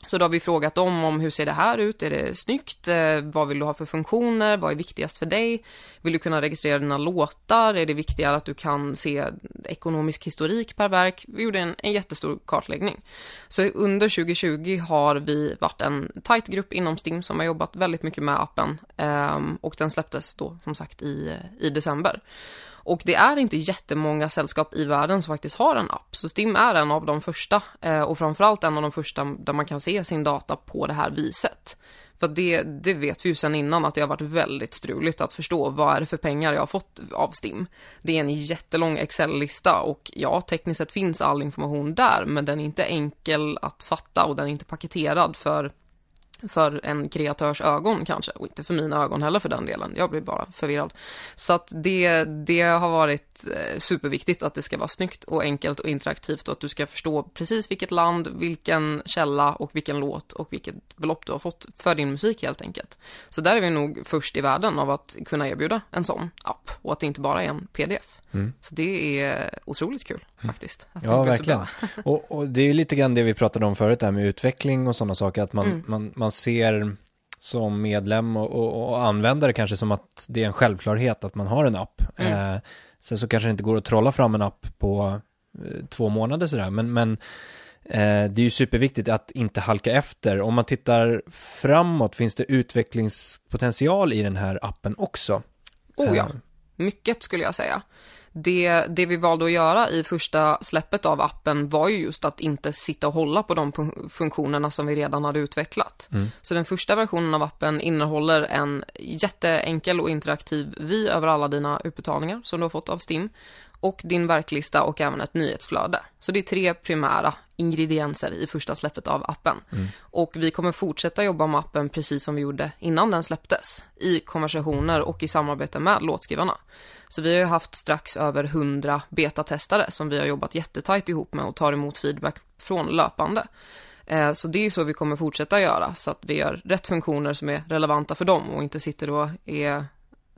Så då har vi frågat dem om hur ser det här ut? Är det snyggt? Eh, vad vill du ha för funktioner? Vad är viktigast för dig? Vill du kunna registrera dina låtar? Är det viktigare att du kan se ekonomisk historik per verk? Vi gjorde en, en jättestor kartläggning. Så under 2020 har vi varit en tight grupp inom Stim som har jobbat väldigt mycket med appen ehm, och den släpptes då som sagt i, i december. Och det är inte jättemånga sällskap i världen som faktiskt har en app. Så Stim är en av de första eh, och framförallt en av de första där man kan se sin data på det här viset. För det, det vet vi ju sedan innan att det har varit väldigt struligt att förstå vad är det för pengar jag har fått av STIM. Det är en jättelång Excel-lista och ja, tekniskt sett finns all information där, men den är inte enkel att fatta och den är inte paketerad för för en kreatörs ögon kanske, och inte för mina ögon heller för den delen. Jag blir bara förvirrad. Så att det, det har varit eh, superviktigt att det ska vara snyggt och enkelt och interaktivt och att du ska förstå precis vilket land, vilken källa och vilken låt och vilket belopp du har fått för din musik helt enkelt. Så där är vi nog först i världen av att kunna erbjuda en sån app och att det inte bara är en pdf. Mm. Så det är otroligt kul faktiskt. ja, verkligen. [LAUGHS] och, och, det är lite grann det vi pratade om förut, där med utveckling och sådana saker, att man, mm. man, man ser som medlem och, och, och, användare kanske som att det är en självklarhet att man har en app. Mm. Eh, sen så kanske det inte går att trolla fram en app på eh, två månader sådär, men, men eh, det är ju superviktigt att inte halka efter. Om man tittar framåt, finns det utvecklingspotential i den här appen också? Oh ja, eh. mycket skulle jag säga det, det vi valde att göra i första släppet av appen var ju just att inte sitta och hålla på de funktionerna som vi redan hade utvecklat. Mm. Så den första versionen av appen innehåller en jätteenkel och interaktiv vy över alla dina utbetalningar som du har fått av STIM och din verklista och även ett nyhetsflöde. Så det är tre primära ingredienser i första släppet av appen. Mm. Och vi kommer fortsätta jobba med appen precis som vi gjorde innan den släpptes, i konversationer och i samarbete med låtskrivarna. Så vi har ju haft strax över 100 betatestare som vi har jobbat jättetajt ihop med och tar emot feedback från löpande. Eh, så det är så vi kommer fortsätta göra, så att vi gör rätt funktioner som är relevanta för dem och inte sitter och är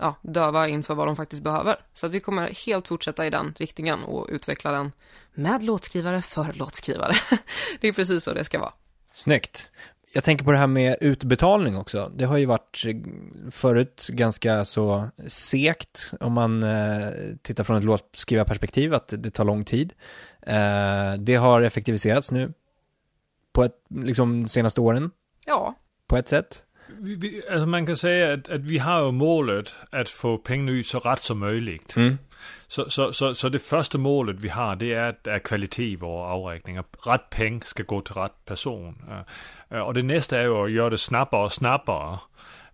ja, döva inför vad de faktiskt behöver. Så att vi kommer helt fortsätta i den riktningen och utveckla den med låtskrivare för låtskrivare. [LAUGHS] det är precis så det ska vara. Snyggt. Jag tänker på det här med utbetalning också. Det har ju varit förut ganska så sekt om man eh, tittar från ett låtskrivarperspektiv, att det tar lång tid. Eh, det har effektiviserats nu på ett, liksom senaste åren. Ja. På ett sätt. Vi, vi, alltså man kan säga att, att vi har ju målet att få pengarna ut så rätt som möjligt. Mm. Så, så, så, så det första målet vi har, det är, att, är kvalitet i våra avräkningar. Rätt peng ska gå till rätt person. Och det nästa är ju att göra det snabbare och snabbare.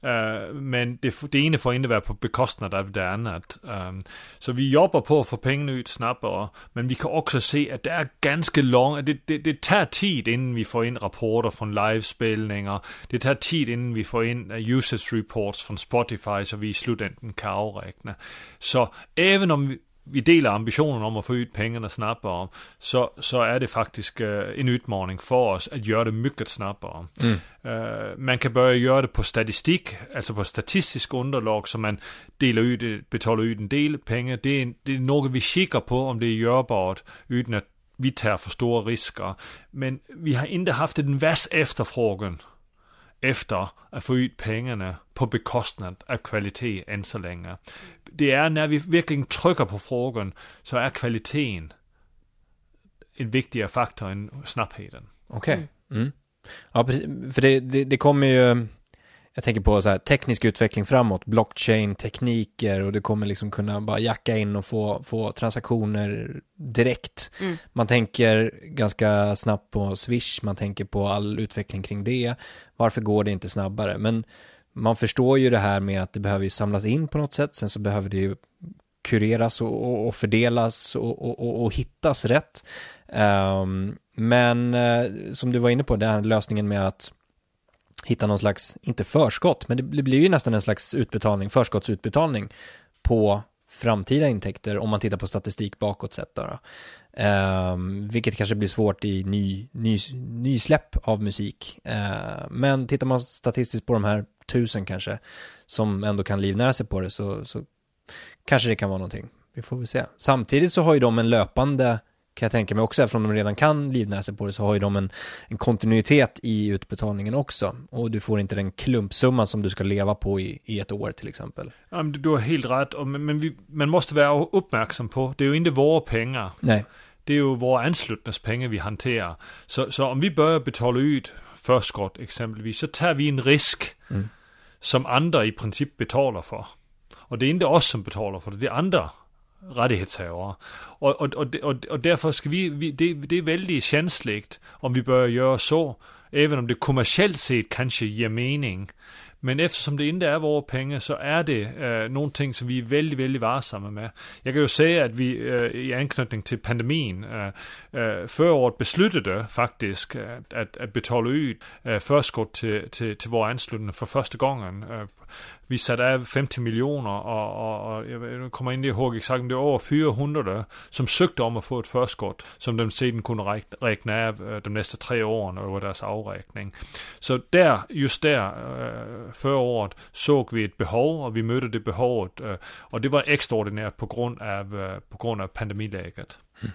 Uh, men det, det ene får inte vara på bekostnad av det annat. Um, så vi jobbar på att få pengarna ut snabbare, men vi kan också se att det är ganska långt, det, det, det tar tid innan vi får in rapporter från livespelningar, det tar tid innan vi får in øh, usage reports från Spotify så vi i slutändan kan avräkna. Så även om vi, vi delar ambitionen om att få ut pengarna snabbare, så, så är det faktiskt uh, en utmaning för oss att göra det mycket snabbare. Mm. Uh, man kan börja göra det på statistik, alltså på statistisk underlag, så man delar ut, betalar ut en del pengar. Det är, det är något vi kikar på om det är görbart, utan att vi tar för stora risker. Men vi har inte haft en vass efterfrågan efter att få ut pengarna på bekostnad av kvalitet än så länge. Det är när vi verkligen trycker på frågan så är kvaliteten en viktigare faktor än snabbheten. Okej. Okay. Mm. Ja, för det, det, det kommer ju jag tänker på så här, teknisk utveckling framåt, blockchain-tekniker och det kommer liksom kunna bara jacka in och få, få transaktioner direkt. Mm. Man tänker ganska snabbt på Swish, man tänker på all utveckling kring det. Varför går det inte snabbare? Men man förstår ju det här med att det behöver ju samlas in på något sätt, sen så behöver det ju kureras och, och, och fördelas och, och, och, hittas rätt. Um, men uh, som du var inne på, den här lösningen med att hitta någon slags, inte förskott, men det blir ju nästan en slags utbetalning, förskottsutbetalning på framtida intäkter om man tittar på statistik bakåt sett då. då. Um, vilket kanske blir svårt i ny, ny, nysläpp av musik. Uh, men tittar man statistiskt på de här tusen kanske, som ändå kan livnära sig på det, så, så kanske det kan vara någonting. Vi får väl se. Samtidigt så har ju de en löpande kan jag tänka mig också, eftersom de redan kan livnära sig på det, så har ju de en, en, kontinuitet i utbetalningen också. Och du får inte den klumpsumman som du ska leva på i, i ett år till exempel. Ja, men du har helt rätt, men vi, man måste vara uppmärksam på, det är ju inte våra pengar. Nej. Det är ju våra anslutnas pengar vi hanterar. Så, så om vi börjar betala ut förskott exempelvis, så tar vi en risk mm som andra i princip betalar för. Och det är inte oss som betalar för det, det är andra rättighetshavare. Och, och, och, och, och därför ska vi, vi det, det är väldigt känsligt om vi börjar göra så, även om det kommersiellt sett kanske ger mening. Men eftersom det inte är våra pengar så är det øh, äh, någonting som vi är väldigt, väldigt varsamma med. Jag kan ju säga att vi äh, i anknytning till pandemin äh, øh, förra året beslutade faktiskt att, att, att betala ut äh, förskott till, till, till våra anslutna för första gången vi satte av 50 miljoner och, och, och jag kommer inte ihåg exakt, men det var över 400 som sökte om att få ett förskott som øh, de sedan kunde räkna av de nästa tre åren över deras avräkning. Så där, just där, øh, förra året såg vi ett behov och vi mötte det behovet øh, och det var extraordinärt på grund av, på grund av pandemiläget. Mm.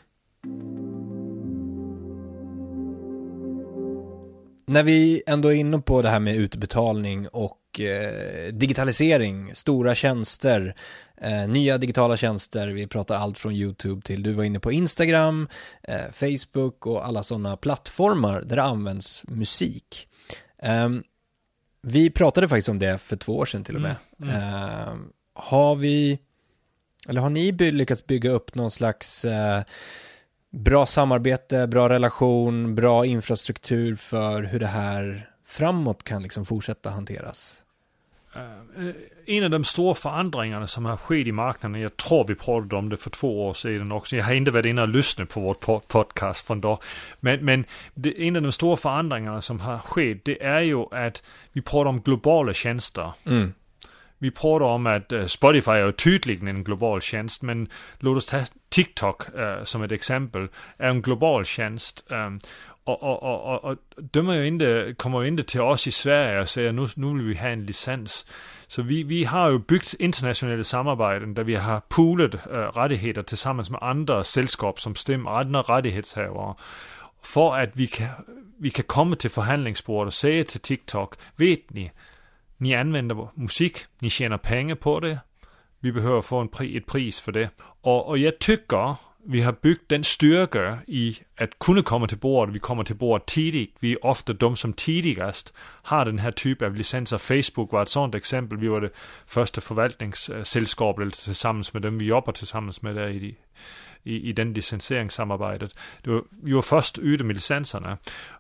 När vi ändå är inne på det här med utbetalning och eh, digitalisering, stora tjänster, eh, nya digitala tjänster. Vi pratar allt från YouTube till, du var inne på Instagram, eh, Facebook och alla sådana plattformar där det används musik. Ehm, vi pratade faktiskt om det för två år sedan till och med. Mm, mm. Ehm, har vi, eller har ni lyckats bygga upp någon slags eh, bra samarbete, bra relation, bra infrastruktur för hur det här framåt kan liksom fortsätta hanteras? Uh, en av de stora förändringarna som har skett i marknaden, jag tror vi pratade om det för två år sedan också, jag har inte varit inne och lyssnat på vårt podcast från då, men, men det, en av de stora förändringarna som har skett, det är ju att vi pratar om globala tjänster. Mm. Vi pratar om att uh, Spotify är tydligen en global tjänst, men låt oss ta TikTok som ett exempel, är en global tjänst. Och, och, och, och de är ju inte, kommer ju inte till oss i Sverige och säger nu, nu vill vi ha en licens. Så vi, vi har ju byggt internationella samarbeten där vi har poolat äh, øh, rättigheter tillsammans med andra sällskap som stämmer, andra rättighetshavare. För att vi kan, vi kan komma till förhandlingsbordet och säga till TikTok, vet ni, ni använder musik, ni tjänar pengar på det, vi behöver få en pri, ett pris för det. Och, och jag tycker vi har byggt den styrka i att kunna komma till bordet. Vi kommer till bordet tidigt. Vi är ofta de som tidigast har den här typen av licenser. Facebook var ett sådant exempel. Vi var det första förvaltningssällskapet tillsammans med dem vi jobbar tillsammans med där i, i, i den licensieringssamarbetet. Det var, vi var först ute med licenserna.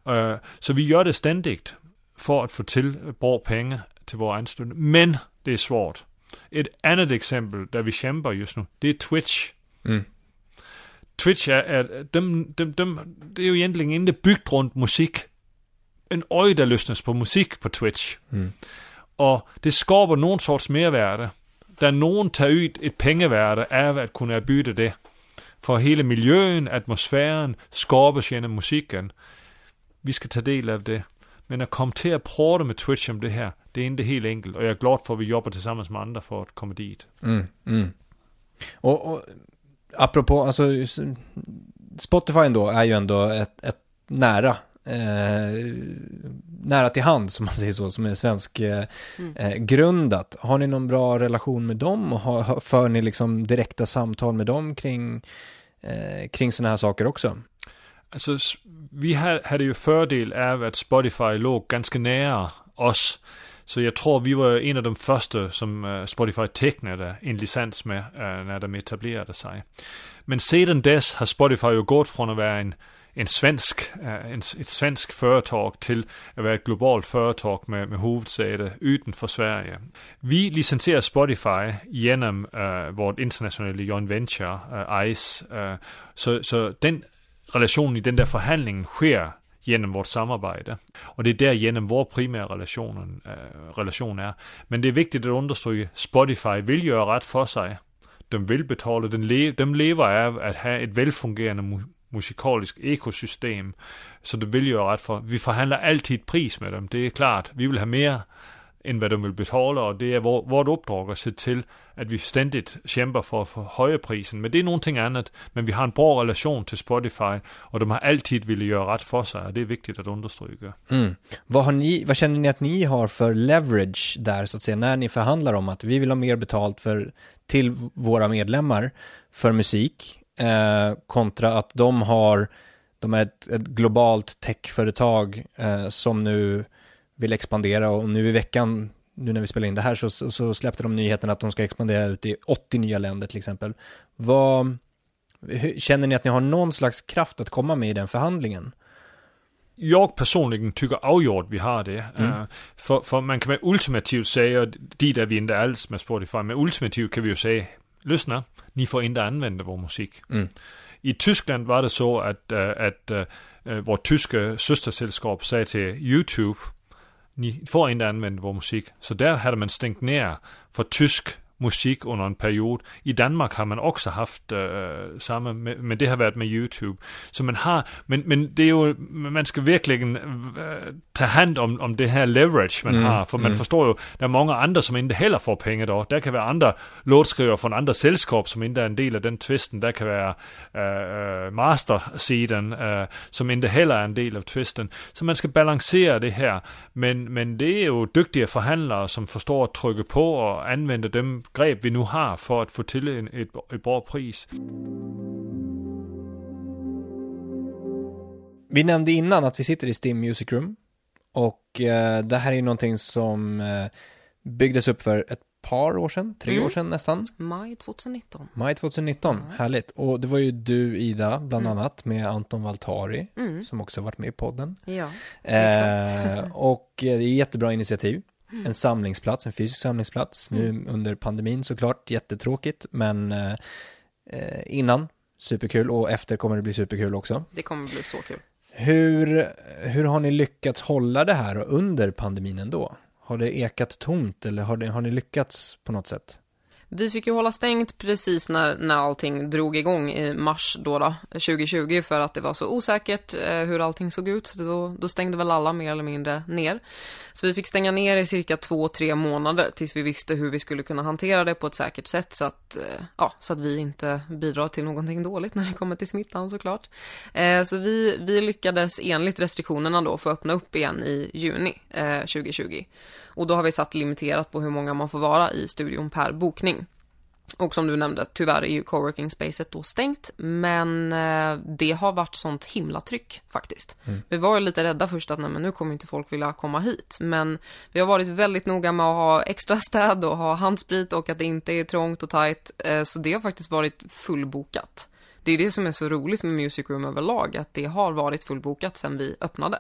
Uh, øh, så vi gör det ständigt för att få till øh, bra pengar till våra anställda. Men det är svårt. Ett annat exempel där vi kämpar just nu, det är Twitch. Mm. Twitch är, är de, de, de, det är ju egentligen inte byggt runt musik. En där lyssnas på musik på Twitch. Mm. Och det skapar någon sorts mervärde. Där någon tar ut ett pengevärde av att kunna byta det. För hela miljön, atmosfären skapas genom musiken. Vi ska ta del av det. Men att komma till att prata med Twitch om det här, det är inte helt enkelt. Och jag är glad för att vi jobbar tillsammans med andra för att komma dit. Mm, mm. Och, och apropå, alltså Spotify ändå är ju ändå ett, ett nära Eh, nära till hand, som man säger så, som är svensk eh, mm. eh, grundat. Har ni någon bra relation med dem och har, för ni liksom direkta samtal med dem kring, eh, kring sådana här saker också? Alltså, vi hade ju fördel av att Spotify låg ganska nära oss. Så jag tror vi var en av de första som eh, Spotify tecknade en licens med eh, när de etablerade sig. Men sedan dess har Spotify ju gått från att vara en, en svensk, eh, en, ett svensk företag till att vara ett globalt företag med, med huvudsäte utanför Sverige. Vi licensierar Spotify genom uh, vårt internationella joint venture, uh, ICE. Uh, så, så den relationen i den där förhandlingen sker genom vårt samarbete. Och det är där genom vår primära relationen, eh, relation øh, är. Men det är viktigt att understryka, Spotify vill göra rätt för sig. De vill betala, de, le de lever av att ha ett välfungerande mu musikaliskt ekosystem. Så de vill göra rätt för, vi förhandlar alltid pris med dem, det är klart. Vi vill ha mer än vad de vill betala och det är vår, vårt uppdrag att se till att vi ständigt kämpar för att få höja prisen. Men det är någonting annat. Men vi har en bra relation till Spotify och de har alltid velat göra rätt för sig och det är viktigt att understryka. Mm. Vad, har ni, vad känner ni att ni har för leverage där så att säga när ni förhandlar om att vi vill ha mer betalt för, till våra medlemmar för musik eh, kontra att de har de är ett, ett globalt techföretag eh, som nu vill expandera och nu i veckan nu när vi spelar in det här så, så, så släppte de nyheten att de ska expandera ut i 80 nya länder till exempel. Vad, hur, känner ni att ni har någon slags kraft att komma med i den förhandlingen? jag personligen tycker avgjort vi har det. Mm. Uh, för, för man kan väl ultimativt säga, dit är vi inte alls med Spotify, men ultimativt kan vi ju säga, lyssna, ni får inte använda vår musik. Mm. I Tyskland var det så att, uh, att uh, vårt tyska systersällskap sa till YouTube, ni får inte använda vår musik. Så där hade man stängt ner för tysk musik under en period. I Danmark har man också haft äh, samma, men det har varit med YouTube. Så man har, men, men det är ju, man ska verkligen äh, ta hand om, om det här leverage man mm, har. För man mm. förstår ju, det är många andra som inte heller får pengar då. Det kan vara andra låtskrivare från andra sällskap som inte är en del av den tvisten. Det kan vara äh, mastersidan äh, som inte heller är en del av tvisten. Så man ska balansera det här. Men, men det är ju duktiga förhandlare som förstår att trycka på och använda dem greb vi nu har för att få till en, ett, ett bra pris. Vi nämnde innan att vi sitter i Steam Music Room och eh, det här är ju någonting som eh, byggdes upp för ett par år sedan, tre mm. år sedan nästan. Maj 2019. Maj 2019, mm. härligt. Och det var ju du Ida, bland mm. annat, med Anton Valtari, mm. som också varit med i podden. Ja, eh, [LAUGHS] Och eh, det är jättebra initiativ. Mm. En samlingsplats, en fysisk samlingsplats. Nu mm. under pandemin såklart, jättetråkigt, men eh, eh, innan, superkul och efter kommer det bli superkul också. Det kommer bli så kul. Hur, hur har ni lyckats hålla det här under pandemin ändå? Har det ekat tomt eller har, det, har ni lyckats på något sätt? Vi fick ju hålla stängt precis när, när allting drog igång i mars då, då 2020 för att det var så osäkert eh, hur allting såg ut. Då, då stängde väl alla mer eller mindre ner. Så vi fick stänga ner i cirka två, tre månader tills vi visste hur vi skulle kunna hantera det på ett säkert sätt så att, eh, ja, så att vi inte bidrar till någonting dåligt när det kommer till smittan såklart. Eh, så vi, vi lyckades enligt restriktionerna då få öppna upp igen i juni eh, 2020. Och då har vi satt limiterat på hur många man får vara i studion per bokning. Och som du nämnde, tyvärr är ju coworking spacet då stängt, men eh, det har varit sånt himla tryck faktiskt. Mm. Vi var ju lite rädda först att nej, men nu kommer inte folk vilja komma hit, men vi har varit väldigt noga med att ha extra städ och ha handsprit och att det inte är trångt och tajt, eh, så det har faktiskt varit fullbokat. Det är det som är så roligt med Music Room överlag, att det har varit fullbokat sedan vi öppnade.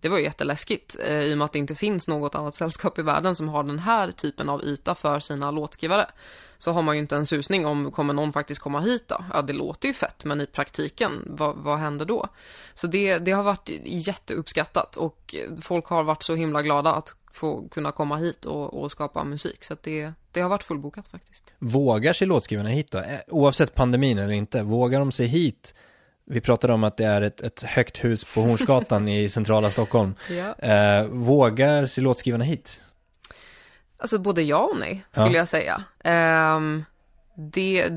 Det var ju jätteläskigt eh, i och med att det inte finns något annat sällskap i världen som har den här typen av yta för sina låtskrivare. Så har man ju inte en susning om, kommer någon faktiskt komma hit då? Ja, det låter ju fett, men i praktiken, vad, vad händer då? Så det, det har varit jätteuppskattat och folk har varit så himla glada att få kunna komma hit och, och skapa musik. Så det, det har varit fullbokat faktiskt. Vågar sig låtskrivarna hit då? Eh, oavsett pandemin eller inte, vågar de sig hit vi pratade om att det är ett, ett högt hus på Hornsgatan i centrala Stockholm. [LAUGHS] Ja. Eh, vågar låtskrivarna hit? Alltså både ja och nej, skulle ja. jag säga. Um, det,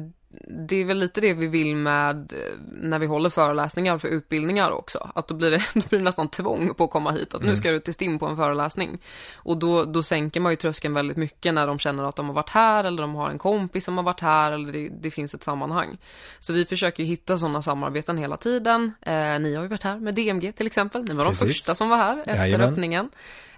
det är väl lite det vi vill med eh, när vi håller föreläsningar för utbildningar också. Att då blir det, [LAUGHS] då blir det nästan tvång på att komma hit. Att mm. nu ska du till STIM på en föreläsning. Och då, då sänker man ju tröskeln väldigt mycket när de känner att de har varit här eller de har en kompis som har varit här eller det, det finns ett sammanhang. Så vi försöker hitta sådana samarbeten hela tiden. Eh, ni har ju varit här med DMG till exempel. Ni var Precis. de första som var här efter Jajamän. öppningen.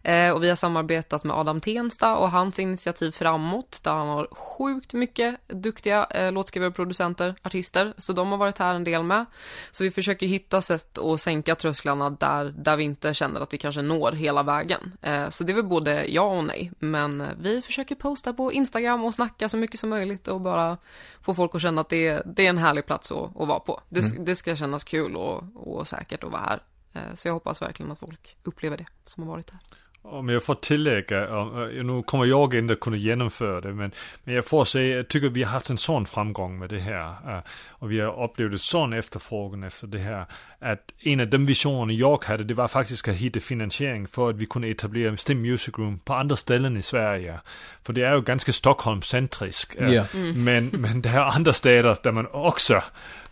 Eh, och vi har samarbetat med Adam Tensta och hans initiativ Framåt, där han har sjukt mycket duktiga eh, låtskrivare, producenter, artister, så de har varit här en del med. Så vi försöker hitta sätt att sänka trösklarna där, där vi inte känner att vi kanske når hela vägen. Eh, så det är väl både ja och nej, men eh, vi försöker posta på Instagram och snacka så mycket som möjligt och bara få folk att känna att det, det är en härlig plats att, att vara på. Det, mm. det ska kännas kul och, och säkert att vara här. Eh, så jag hoppas verkligen att folk upplever det som har varit här. Om jag får tillägga, nu kommer jag inte kunna genomföra det, men, men jag får säga, jag tycker vi har haft en sån framgång med det här. Och vi har upplevt en sån efterfrågan efter det här. Att en av de visioner jag hade, det var faktiskt att hitta finansiering för att vi kunde etablera STEM Music Room på andra ställen i Sverige. För det är ju ganska Stockholmscentriskt. Yeah. Mm. Men, men det är andra städer där man också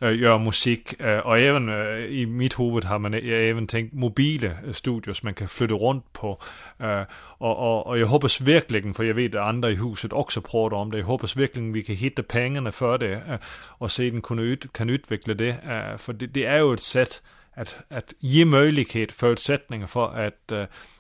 äh, gör musik. Äh, och även äh, i mitt huvud har man även tänkt mobila studios man kan flytta runt på. och, och, och jag hoppas verkligen, för jag vet att andra i huset också pratar om det, jag hoppas verkligen vi kan hitta pengarna för det och sedan kunna ut, kan utveckla det. för det, det är ju ett sätt att, att ge möjlighet, förutsättningar för att,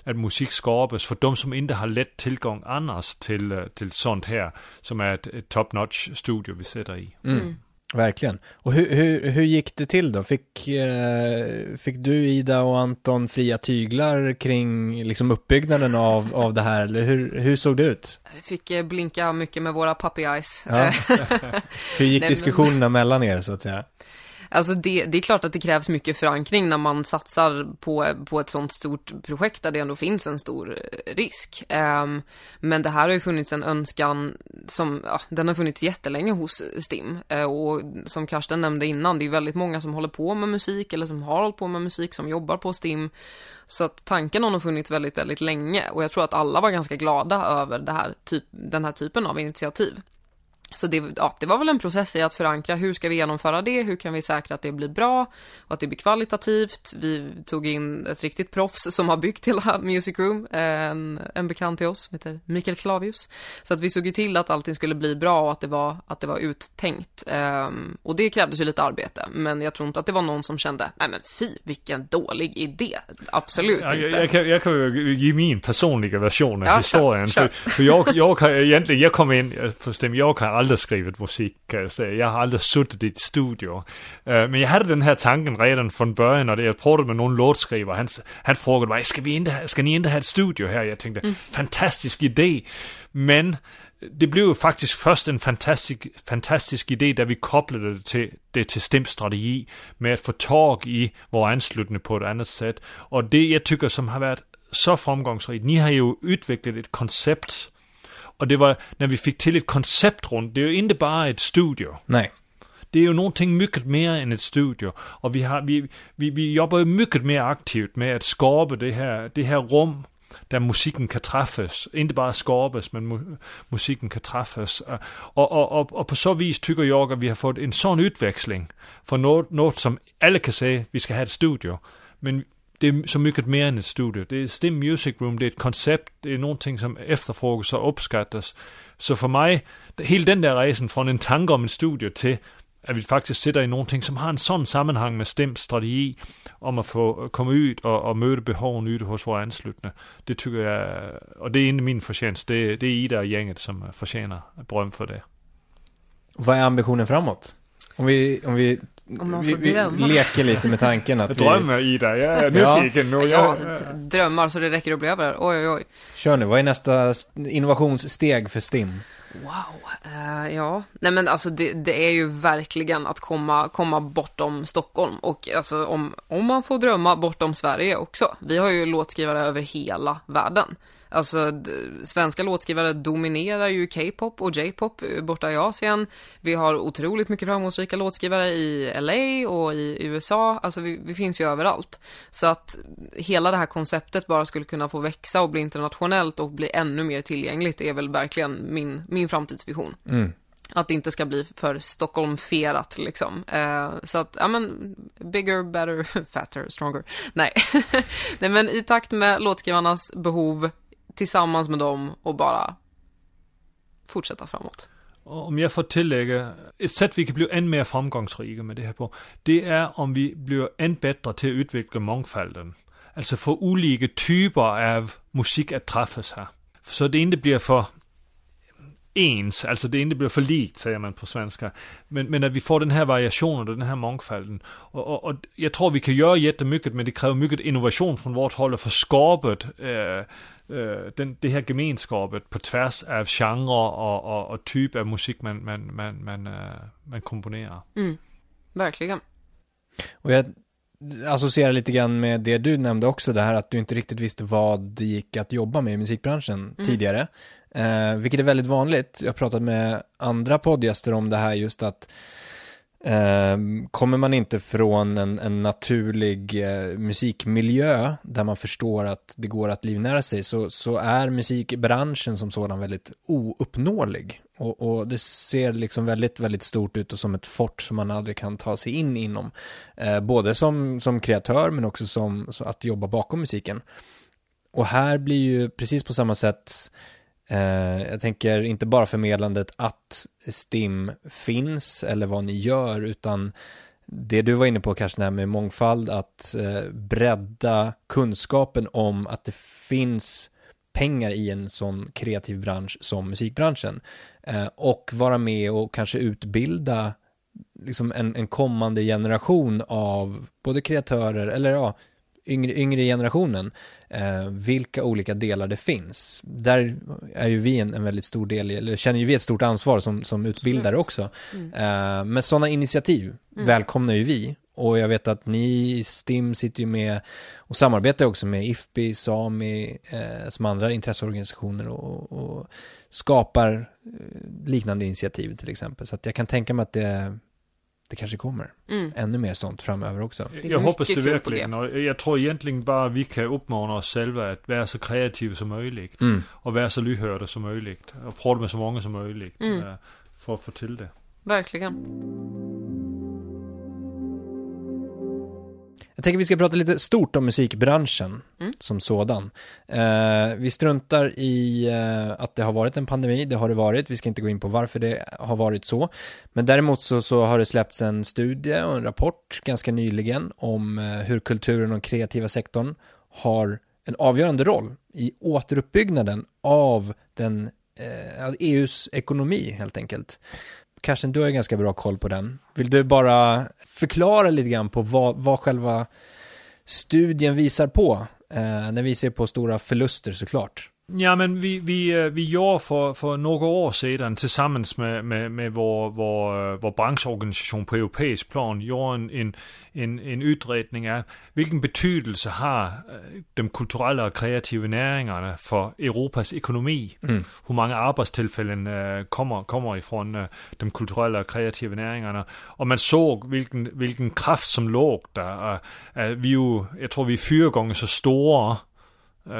att musik skapas för de som inte har lätt tillgång annars till, till sånt här som är ett, ett top notch studio vi sätter i. Mm. Verkligen. Och hur, hur, hur gick det till då? Fick, eh, fick du, Ida och Anton fria tyglar kring liksom uppbyggnaden av, av det här? Eller hur, hur såg det ut? Vi fick eh, blinka mycket med våra puppy eyes. Ja. [LAUGHS] hur gick diskussionerna mellan er så att säga? Alltså det, det är klart att det krävs mycket förankring när man satsar på, på ett sånt stort projekt där det ändå finns en stor eh, risk. Um, men det här har ju funnits en önskan som, ja, den har funnits jättelänge hos STIM. Uh, och som Karsten nämnde innan, det är väldigt många som håller på med musik eller som har hållit på med musik som jobbar på STIM. Så att tanken har nog funnits väldigt, väldigt länge och jag tror att alla var ganska glada över det här typ, den här typen av initiativ. Så det, ja, det var väl en process i att förankra hur ska vi genomföra det, hur kan vi säkra att det blir bra och att det blir kvalitativt. Vi tog in ett riktigt proffs som har byggt hela [LAUGHS] Music Room, en, en bekant till oss som heter Mikael Klavius. Så att vi såg ju till att allting skulle bli bra och att det var, att det var uttänkt. Um, och det krävdes ju lite arbete, men jag tror inte att det var någon som kände, nej men fy, vilken dålig idé. Absolut ja, inte. Jag, jag, kan, jag kan ge min personliga version av ja, historien. Kör, kör. För, för jag, jag egentligen, jag kom in, jag, jag har aldrig skrivit musik kan jag säga. Jag har aldrig suttit i ett studio. Uh, men jag hade den här tanken redan från början och jag pratade med någon låtskrivare. Han, han frågade mig, ska, vi inte, ska ni inte ha ett studio här? Jag tänkte, mm. fantastisk idé. Men det blev ju faktiskt först en fantastisk, fantastisk idé där vi kopplade det till, det till STIMs strategi med att få tag i våra anslutningar på ett annat sätt. Och det jag tycker som har varit så framgångsrikt, ni har ju utvecklat ett koncept och det var när vi fick till ett koncept runt, det är ju inte bara ett studio. Nej. Det är ju någonting mycket mer än ett studio. Och vi, har, vi, vi, vi jobbar ju mycket mer aktivt med att skapa det här, det här rum där musiken kan träffas. Inte bara skapas, men mu musiken kan träffas. Och, och, och, och, på så vis tycker jag att vi har fått en sån utväxling från något, något som alla kan säga, vi ska ha ett studio. Men det är så mycket mer än ett studio. Det är Stim Music Room, det är ett koncept, det är någonting som efterfrågas och uppskattas. Så för mig, hela den där resan från en tanke om en studio till att vi faktiskt sitter i någonting som har en sån sammanhang med Stims strategi om att få øh, komma ut och, och möta behoven ute hos våra anslutna. Det tycker jag, och det är inte min förtjänst, det, det är Ida och gänget som øh, förtjänar beröm för det. Vad är ambitionen framåt? Om vi, om vi om man får vi, drömma. Vi leker lite med tanken att vi... Drömmer Ida, jag är nyfiken. Ja, drömmar så det räcker att bli över. Oj, oj, oj. Kör nu, vad är nästa innovationssteg för STIM? Wow, uh, ja. Nej men alltså det, det, är ju verkligen att komma, komma bortom Stockholm och alltså om, om man får drömma bortom Sverige också. Vi har ju låtskrivare över hela världen. Alltså, svenska låtskrivare dominerar ju K-pop och J-pop borta i Asien. Vi har otroligt mycket framgångsrika låtskrivare i LA och i USA. Alltså, vi, vi, finns ju överallt. Så att hela det här konceptet bara skulle kunna få växa och bli internationellt och bli ännu mer tillgängligt är väl verkligen min, min framtidsvision. Mm. Att det inte ska bli för Stockholmferat liksom. Uh, så att, ja men, bigger, better, [LAUGHS] faster, stronger. Nej. [LAUGHS] Nej men i takt med låtskrivarnas behov tillsammans med dem och bara fortsätta framåt. Om jag får tillägga, ett sätt vi kan bli än mer framgångsrika med det här på, det är om vi blir än bättre till att utveckla mångfalden. Alltså få olika typer av musik att träffas här. Så det inte blir för ens, alltså det inte blir för likt säger man på svenska. Men, men att vi får den här variationen och den här mångfalden. Och, och, och jag tror vi kan göra jättemycket men det kräver mycket innovation från vårt håll för skapet eh, øh, øh, den, det här gemenskapet på tvärs av genre och, och, och typ av musik man, man, man, man, uh, man komponerar. Mm, verkligen. Och jag associerar lite grann med det du nämnde också, det här att du inte riktigt visste vad det gick att jobba med i musikbranschen mm. tidigare. Eh, vilket är väldigt vanligt. Jag har pratat med andra poddgäster om det här just att Ehm, kommer man inte från en, en naturlig eh, musikmiljö där man förstår att det går att livnära sig så, så är musikbranschen som sådan väldigt ouppnåelig. Och, och, det ser liksom väldigt, väldigt stort ut och som ett fort som man aldrig kan ta sig in inom. Eh, både som, som kreatör men också som att jobba bakom musiken. Och här blir ju precis på samma sätt Eh, Eh, jag tänker inte bara förmedlandet att STIM finns eller vad ni gör, utan det du var inne på kanske det här med mångfald, att eh, bredda kunskapen om att det finns pengar i en sån kreativ bransch som musikbranschen eh, och vara med och kanske utbilda liksom en, en kommande generation av både kreatörer eller ja, yngre, yngre generationen, eh, vilka olika delar det finns. Där är ju vi en, en väldigt stor del, eller känner ju vi ett stort ansvar som, som utbildare också. Mm. Eh, men sådana initiativ mm. välkomnar ju vi. Och jag vet att ni, STIM, sitter ju med och samarbetar också med IFPI, SAMI, eh, som andra intresseorganisationer och, och skapar eh, liknande initiativ till exempel. Så att jag kan tänka mig att det det kanske kommer mm. ännu mer sånt framöver också. Jag hoppas det verkligen. Och jag tror egentligen bara vi kan uppmana oss själva att vara så kreativa som möjligt. Mm. Och vara så lyhörda som möjligt. Och prata med så många som möjligt. Mm. Eh, för att få till det. Verkligen. Jag tänker vi ska prata lite stort om musikbranschen mm. som sådan. Eh, vi struntar i eh, att det har varit en pandemi, det har det varit. Vi ska inte gå in på varför det har varit så. Men däremot så, så har det släppts en studie och en rapport ganska nyligen om eh, hur kulturen och kreativa sektorn har en avgörande roll i återuppbyggnaden av den EUs eh, e ekonomi helt enkelt. Karsten, du har ju ganska bra koll på den. Vill du bara förklara lite grann på vad, vad själva studien visar på? Eh, den visar på stora förluster såklart. Ja, men vi, vi, øh, vi gjorde för, för några år sedan tillsammans med, med, med vår, vår, vår branschorganisation på europeisk plan gjorde en, en, en, en utredning av vilken betydelse har øh, de kulturella och kreativa näringarna för Europas ekonomi. Mm. Hur många arbetstillfällen äh, kommer, kommer ifrån de kulturella och kreativa näringarna. Och man såg vilken, vilken kraft som låg där. Vi ju, jag tror vi är fyra gånger så stora Øh,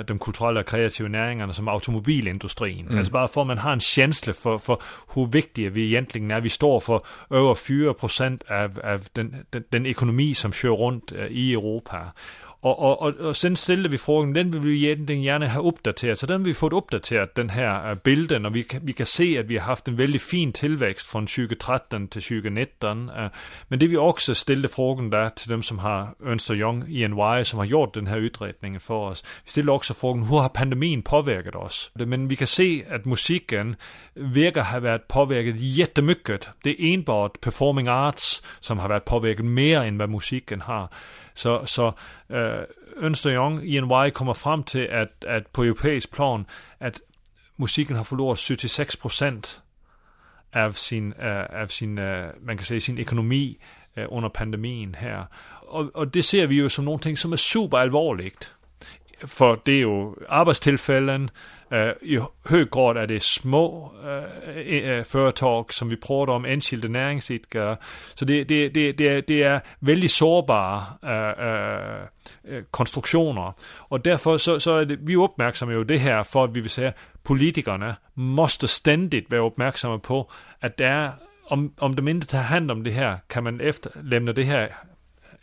de kulturella och kreativa näringarna som automobilindustrin. Mm. Alltså bara för att man har en känsla för, för hur viktiga vi egentligen är. Vi står för över 4 procent av, av den, den, den ekonomi som kör runt øh, i Europa. Och, och, och, och sen ställde vi frågan, den vill vi egentligen gärna ha uppdaterad, Så den har vi fått uppdaterad, den här uh, øh, bilden. Och vi, vi kan se att vi har haft en väldigt fin tillväxt från 2013 till 2019. Uh, men det vi också ställde frågan där till dem som har Ernst Young, ENY, som har gjort den här utredningen för oss. Vi ställde också frågan, hur har pandemin påverkat oss? Men vi kan se att musiken verkar ha varit påverkad jättemycket. Det är enbart performing arts som har varit påverkad mer än vad musiken har. Så, så øh, Ernst Young, ENY, kommer frem til, at, at på europæisk plan, at musikken har forloret 76 procent af sin, uh, af sin uh, man kan sige, sin økonomi uh, under pandemien her. Og, og det ser vi jo som nogle ting, som er super alvorligt. For det er jo arbejdstilfælden, Uh, Eh, I hög grad är det små eh, eh, företag som vi pratar om, enskilda näringsidkare. Så det, det, det, det, det är väldigt sårbara konstruktioner. Och därför så, så är det, vi uppmärksammar ju det här för att vi vill säga politikerna måste ständigt vara uppmärksamma på att det är om, om de inte tar hand om det här kan man efterlämna det här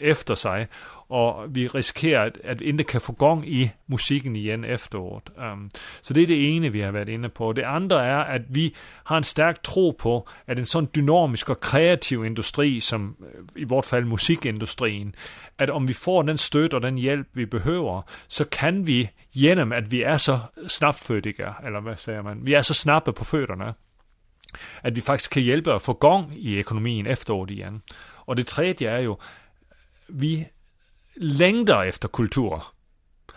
efter sig och vi riskerar att, att inte kan få igång i musiken igen efteråt. Um, så det är det ena vi har varit inne på. Det andra är att vi har en stark tro på att en sån dynamisk och kreativ industri som øh, i vårt fall musikindustrin, att om vi får den stöd och den hjälp vi behöver så kan vi genom att vi är så snabbfödiga, eller vad säger man, vi är så snabba på fötterna, att vi faktiskt kan hjälpa att få igång i ekonomin efteråt igen. Och det tredje är ju, vi längtar efter kultur.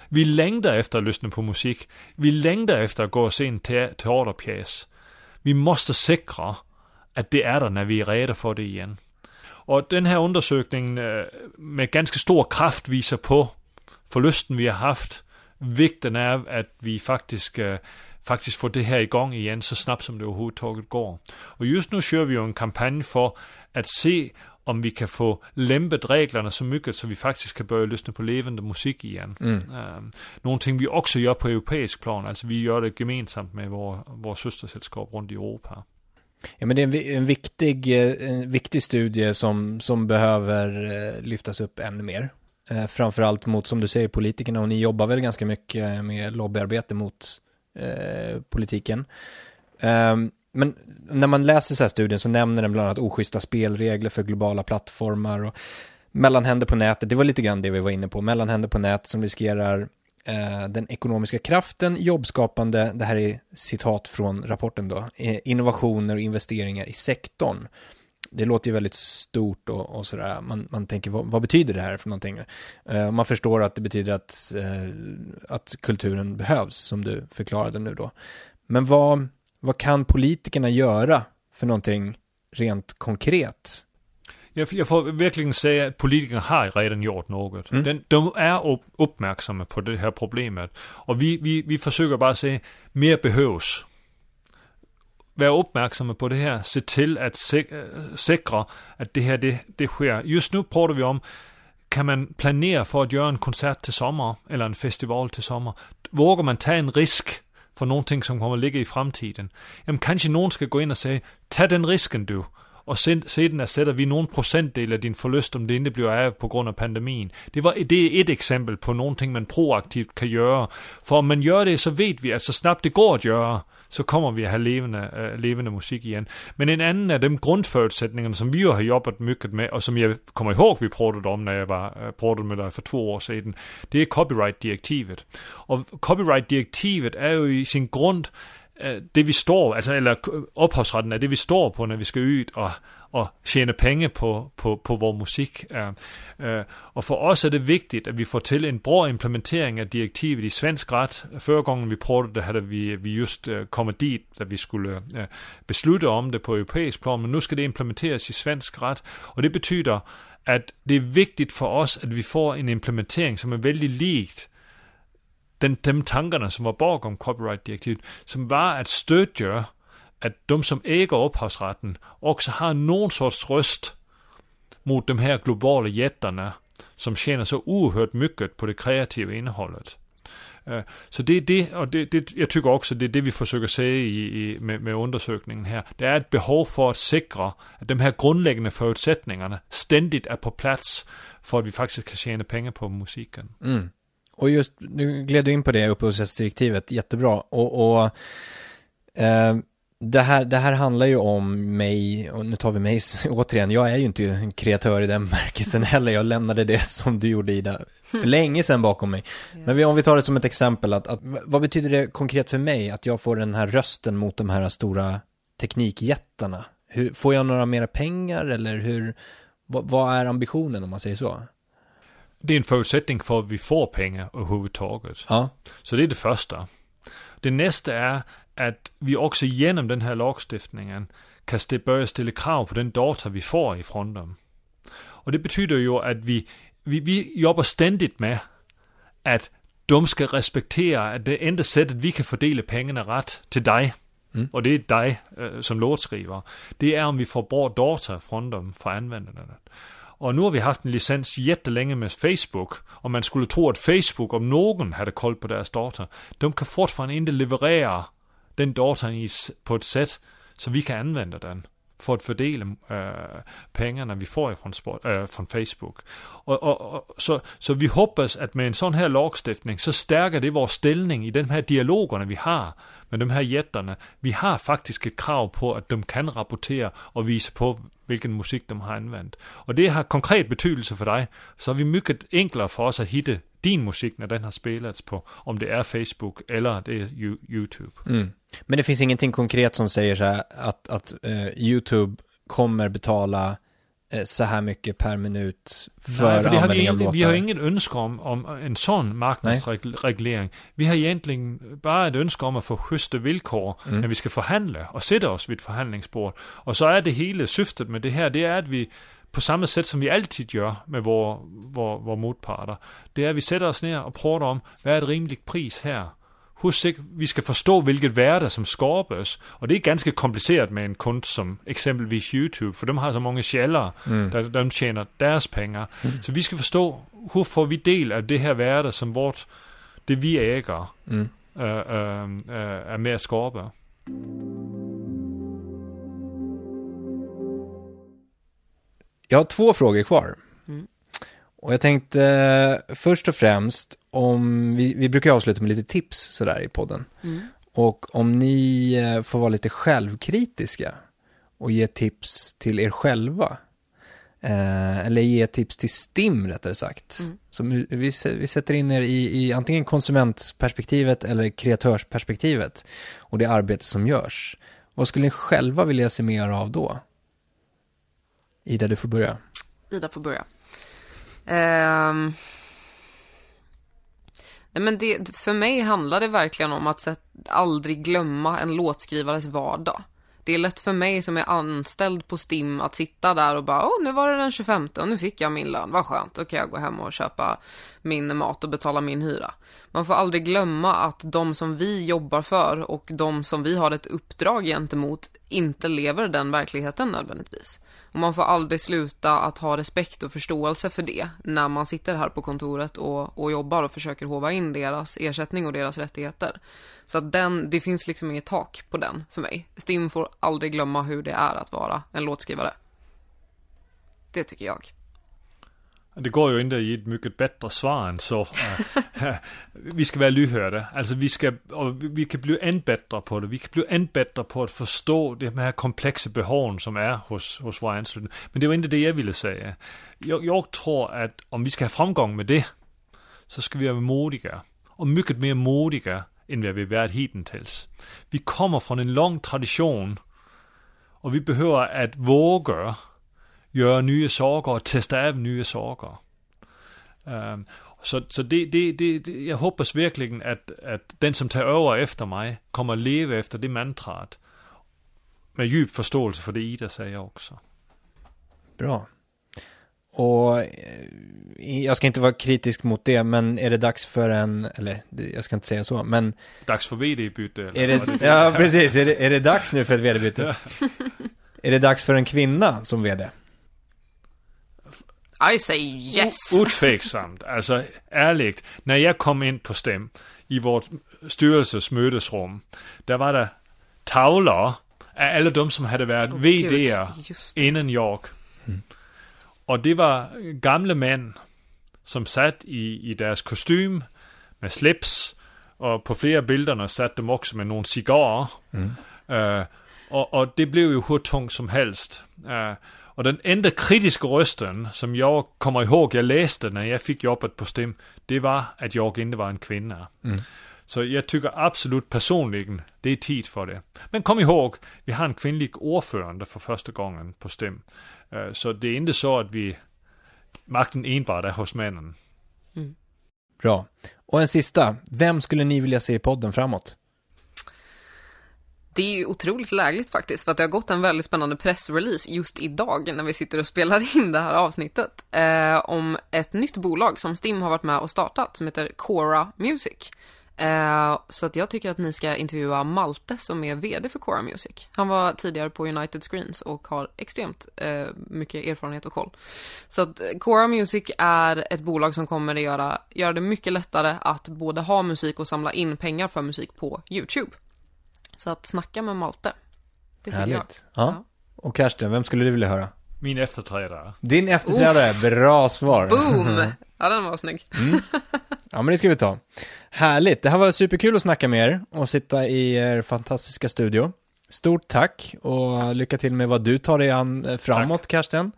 Vi längtar efter att lyssna på musik. Vi längtar efter att gå och se en te teaterpjäs. Vi måste säkra att det är där när vi är redo för det igen. Och den här undersökningen øh, med ganska stor kraft visar på förlusten vi har haft, vikten av att vi faktiskt øh, faktiskt får det här igång igen så snabbt som det överhuvudtaget går. Och just nu kör vi ju en kampanj för att se om vi kan få lämpet reglerna så mycket så vi faktiskt kan börja lyssna på levande musik igen. Mm. Um, någonting vi också gör på europeisk plan, alltså vi gör det gemensamt med våra, våra systersällskap runt i Europa. Ja, men det är en, en, viktig, eh, en viktig studie som, som behöver eh, lyftas upp ännu mer. Eh, framförallt mot, som du säger, politikerna och ni jobbar väl ganska mycket med lobbyarbete mot eh, politiken. Um, men när man läser så här studien så nämner den bland annat oschyssta spelregler för globala plattformar och mellanhänder på nätet, det var lite grann det vi var inne på, mellanhänder på nätet som riskerar eh, den ekonomiska kraften, jobbskapande, det här är citat från rapporten då, eh, innovationer och investeringar i sektorn. Det låter ju väldigt stort och, och sådär, man, man tänker vad, vad, betyder det här för någonting? Eh, man förstår att det betyder att, eh, att kulturen behövs, som du förklarade nu då. Men vad, vad kan politikerna göra för någonting rent konkret? Jag, jag får verkligen säga att politikerna har redan gjort något. Mm. Den, de är upp, uppmärksamma på det här problemet. Och vi, vi, vi försöker bara säga, mer behövs. Vara uppmärksamma på det här, se till att säkra att det här det, det sker. Just nu pratar vi om, kan man planera för att göra en konsert till sommar, eller en festival till sommar? Vågar man ta en risk för någonting som kommer att ligga i framtiden? Jamen kanske någon ska gå in och säga, ta den risken du och sen, sedan sätter vi någon procentdel av din förlust om det inte blir av på grund av pandemin. Det, var, det är ett exempel på någonting man proaktivt kan göra. För om man gör det så vet vi att så snabbt det går att göra så kommer vi at ha levande, uh, øh, levende musik igen. Men en annan av de grundförutsättningarna som vi har jobbat mycket med och som jag kommer ihåg vi pratade om när jag var, øh, uh, pratade med dig för två år sedan, det är copyright-direktivet. Och copyright-direktivet är ju i sin grund Øh, det vi står, altså eller upphovsrätten är det vi står på när vi ska ut och, og tjäna pengar på, på, på vår musik. Och øh, för oss är det viktigt att vi får till en bra implementering av direktivet i svensk rätt. Förra gången vi pratade hade vi, vi just øh, kommet kommit dit, da vi skulle beslutte besluta om det på europæisk plan, men nu ska det implementeras i svensk rätt. Och det betyder att det är viktigt för oss att vi får en implementering som är väldigt likt den, de tankarna som var bakom copyright-direktivet, som var att stödja att de som äger upphovsrätten också har någon sorts röst mot de här globala jättarna som tjänar så oerhört mycket på det kreativa innehållet. Øh, så det är det, och det, det, jag tycker också det är det vi försöker säga i, i, med, med undersökningen här. Det är ett behov för att säkra att de här grundläggande förutsättningarna ständigt är på plats för att vi faktiskt kan tjäna pengar på musiken. Mm. Och just, nu gled du in på det upphovsrättsdirektivet, jättebra. Och, och eh, det, här, det här handlar ju om mig, och nu tar vi mig [LAUGHS] återigen, jag är ju inte en kreatör i den [LAUGHS] märkelsen heller, jag lämnade det [LAUGHS] som du gjorde Ida, för länge sedan bakom mig. Men vi, om vi tar det som ett exempel, att, att, vad betyder det konkret för mig att jag får den här rösten mot de här stora teknikjättarna? Hur, får jag några mera pengar eller hur, vad, vad är ambitionen om man säger så? Det är en förutsättning för att vi får pengar överhuvudtaget. Ja. Så det är det första. Det nästa är att vi också genom den här lagstiftningen kan börja ställa krav på den data vi får ifrån dem. Och det betyder ju att vi, vi, vi jobbar ständigt med att de ska respektera att det enda sättet vi kan fördela pengarna rätt till dig, mm. och det är dig äh, som låtskrivare, det är om vi får bra data från dem för användarna. Och nu har vi haft en licens jättelänge med Facebook. Och man skulle tro att Facebook, om någon hade koll på deras data, de kan fortfarande inte leverera den datan på ett sätt så vi kan använda den för att fördela äh, øh, pengarna vi får ifrån, sport, äh, øh, från Facebook. Och, och, och, så, så vi hoppas att med en sån här lagstiftning så stärker det vår ställning i de här dialogerna vi har men de här jättarna. Vi har faktiskt ett krav på att de kan rapportera och visa på vilken musik de har använt. Och det har konkret betydelse för dig. Så är det mycket enklare för oss att hitta din musik när den har spelats på, om det är Facebook eller det är YouTube. Mm. Men det finns ingenting konkret som säger så här att, att uh, YouTube kommer betala så här mycket per minut för, Nej, för det användning av låtar. Vi har ingen önskan om, om en sån marknadsreglering. Vi har egentligen bara ett önskan om att få schyssta villkor mm. när vi ska förhandla och sätta oss vid förhandlingsbord. Och så är det hela syftet med det här, det är att vi på samma sätt som vi alltid gör med våra, våra, våra motparter. Det är att vi sätter oss ner och pratar om, vad är ett rimligt pris här? Hur vi ska förstå vilket värde som skapas. Och det är ganska komplicerat med en kund som exempelvis YouTube, för de har så många källor mm. där de tjänar deras pengar. Mm. Så vi ska förstå, hur får vi del av det här värde som vårt, det vi äger, mm. äh, äh, äh, är med att skapa. Jag har två frågor kvar. Mm. Och jag tänkte eh, först och främst om, vi, vi brukar avsluta med lite tips sådär i podden. Mm. Och om ni eh, får vara lite självkritiska och ge tips till er själva, eh, eller ge tips till STIM rättare sagt. Mm. Så vi, vi sätter in er i, i antingen konsumentperspektivet eller kreatörsperspektivet och det arbete som görs. Vad skulle ni själva vilja se mer av då? Ida, du får börja. Ida får börja. Ehm. Nej, men det, för mig handlar det verkligen om att sätt, aldrig glömma en låtskrivares vardag. Det är lätt för mig som är anställd på STIM att sitta där och bara, åh, nu var det den 25 och nu fick jag min lön, vad skönt, då kan jag gå hem och köpa min mat och betala min hyra. Man får aldrig glömma att de som vi jobbar för och de som vi har ett uppdrag gentemot inte lever den verkligheten nödvändigtvis. Och man får aldrig sluta att ha respekt och förståelse för det när man sitter här på kontoret och, och jobbar och försöker hova in deras ersättning och deras rättigheter. Så att den, det finns liksom inget tak på den för mig. Stim får aldrig glömma hur det är att vara en låtskrivare. Det tycker jag. Det går ju inte att ge ett mycket bättre svar än så. [LAUGHS] [LAUGHS] Vi ska vara lyhörda. Alltså vi ska, och vi kan bli än bättre på det. Vi kan bli än bättre på att förstå de här komplexa behoven som är hos, hos våra anslutna. Men det var inte det jag ville säga. Jag, jag tror att om vi ska ha framgång med det, så ska vi vara modiga. Och mycket mer modiga än vad vi varit hittills. Vi kommer från en lång tradition och vi behöver att våga göra nya saker och testa av nya saker. Um, så så det, det, det, jag hoppas verkligen att, att den som tar över efter mig kommer leva efter det mantrat. Med djup förståelse för det Ida säger också. Bra. Och eh, jag ska inte vara kritisk mot det, men är det dags för en, eller jag ska inte säga så, men... Dags för vd-byte? Är det, ja, precis. Är det, är det dags nu för ett vd-byte? är det dags för en kvinna som vd? I say yes. Otveksamt. Alltså, ärligt. När jag kom in på STEM i vårt styrelsesmötesrum, där var det tavlor av alla de som hade varit Åh, VD innan jag. Och det var gamla män som satt i, i deras kostym med slips och på flera bilderna satt de också med några cigarrer. Uh, och, och det blev ju hur tungt som helst. Uh, och den enda kritiska rösten som jag kommer ihåg jag läste när jag fick jobbet på STIM, det var att jag inte var en kvinna. Så jag tycker absolut personligen, det är tid för det. Men kom ihåg, vi har en kvinnlig ordförande för första gången på STIM. Eh, Så det är inte så att vi, makten enbart är hos männen. Bra. Och en sista. Vem skulle ni vilja se i podden framåt? Det är ju otroligt lägligt faktiskt, för att det har gått en väldigt spännande pressrelease just idag när vi sitter och spelar [LAUGHS] in det här avsnittet, eh, om ett nytt bolag som Stim har varit med och startat, som heter Cora Music. Eh, så att jag tycker att ni ska intervjua Malte som är VD för Cora Music. Han var tidigare på United Screens och har extremt eh, mycket erfarenhet och koll. Så att eh, Cora Music är ett bolag som kommer att göra, göra det mycket lättare att både ha musik och samla in pengar för musik på YouTube. Så att snacka med Malte. Det tycker jag. Härligt. Ja. Och Karsten, vem skulle du vilja höra? Min efterträdare. Din efterträdare, bra svar. Boom! [LAUGHS] Ja, den var snygg. Ja, men det ska vi ta. Härligt, det här var superkul att snacka med er och sitta i er fantastiska studio. Stort tack och lycka till med vad du tar dig an eh, framåt, Karsten.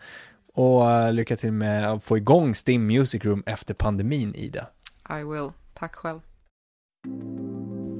Och eh, lycka till med att få igång Stim Music Room efter pandemin, Ida. I will. Tack själv.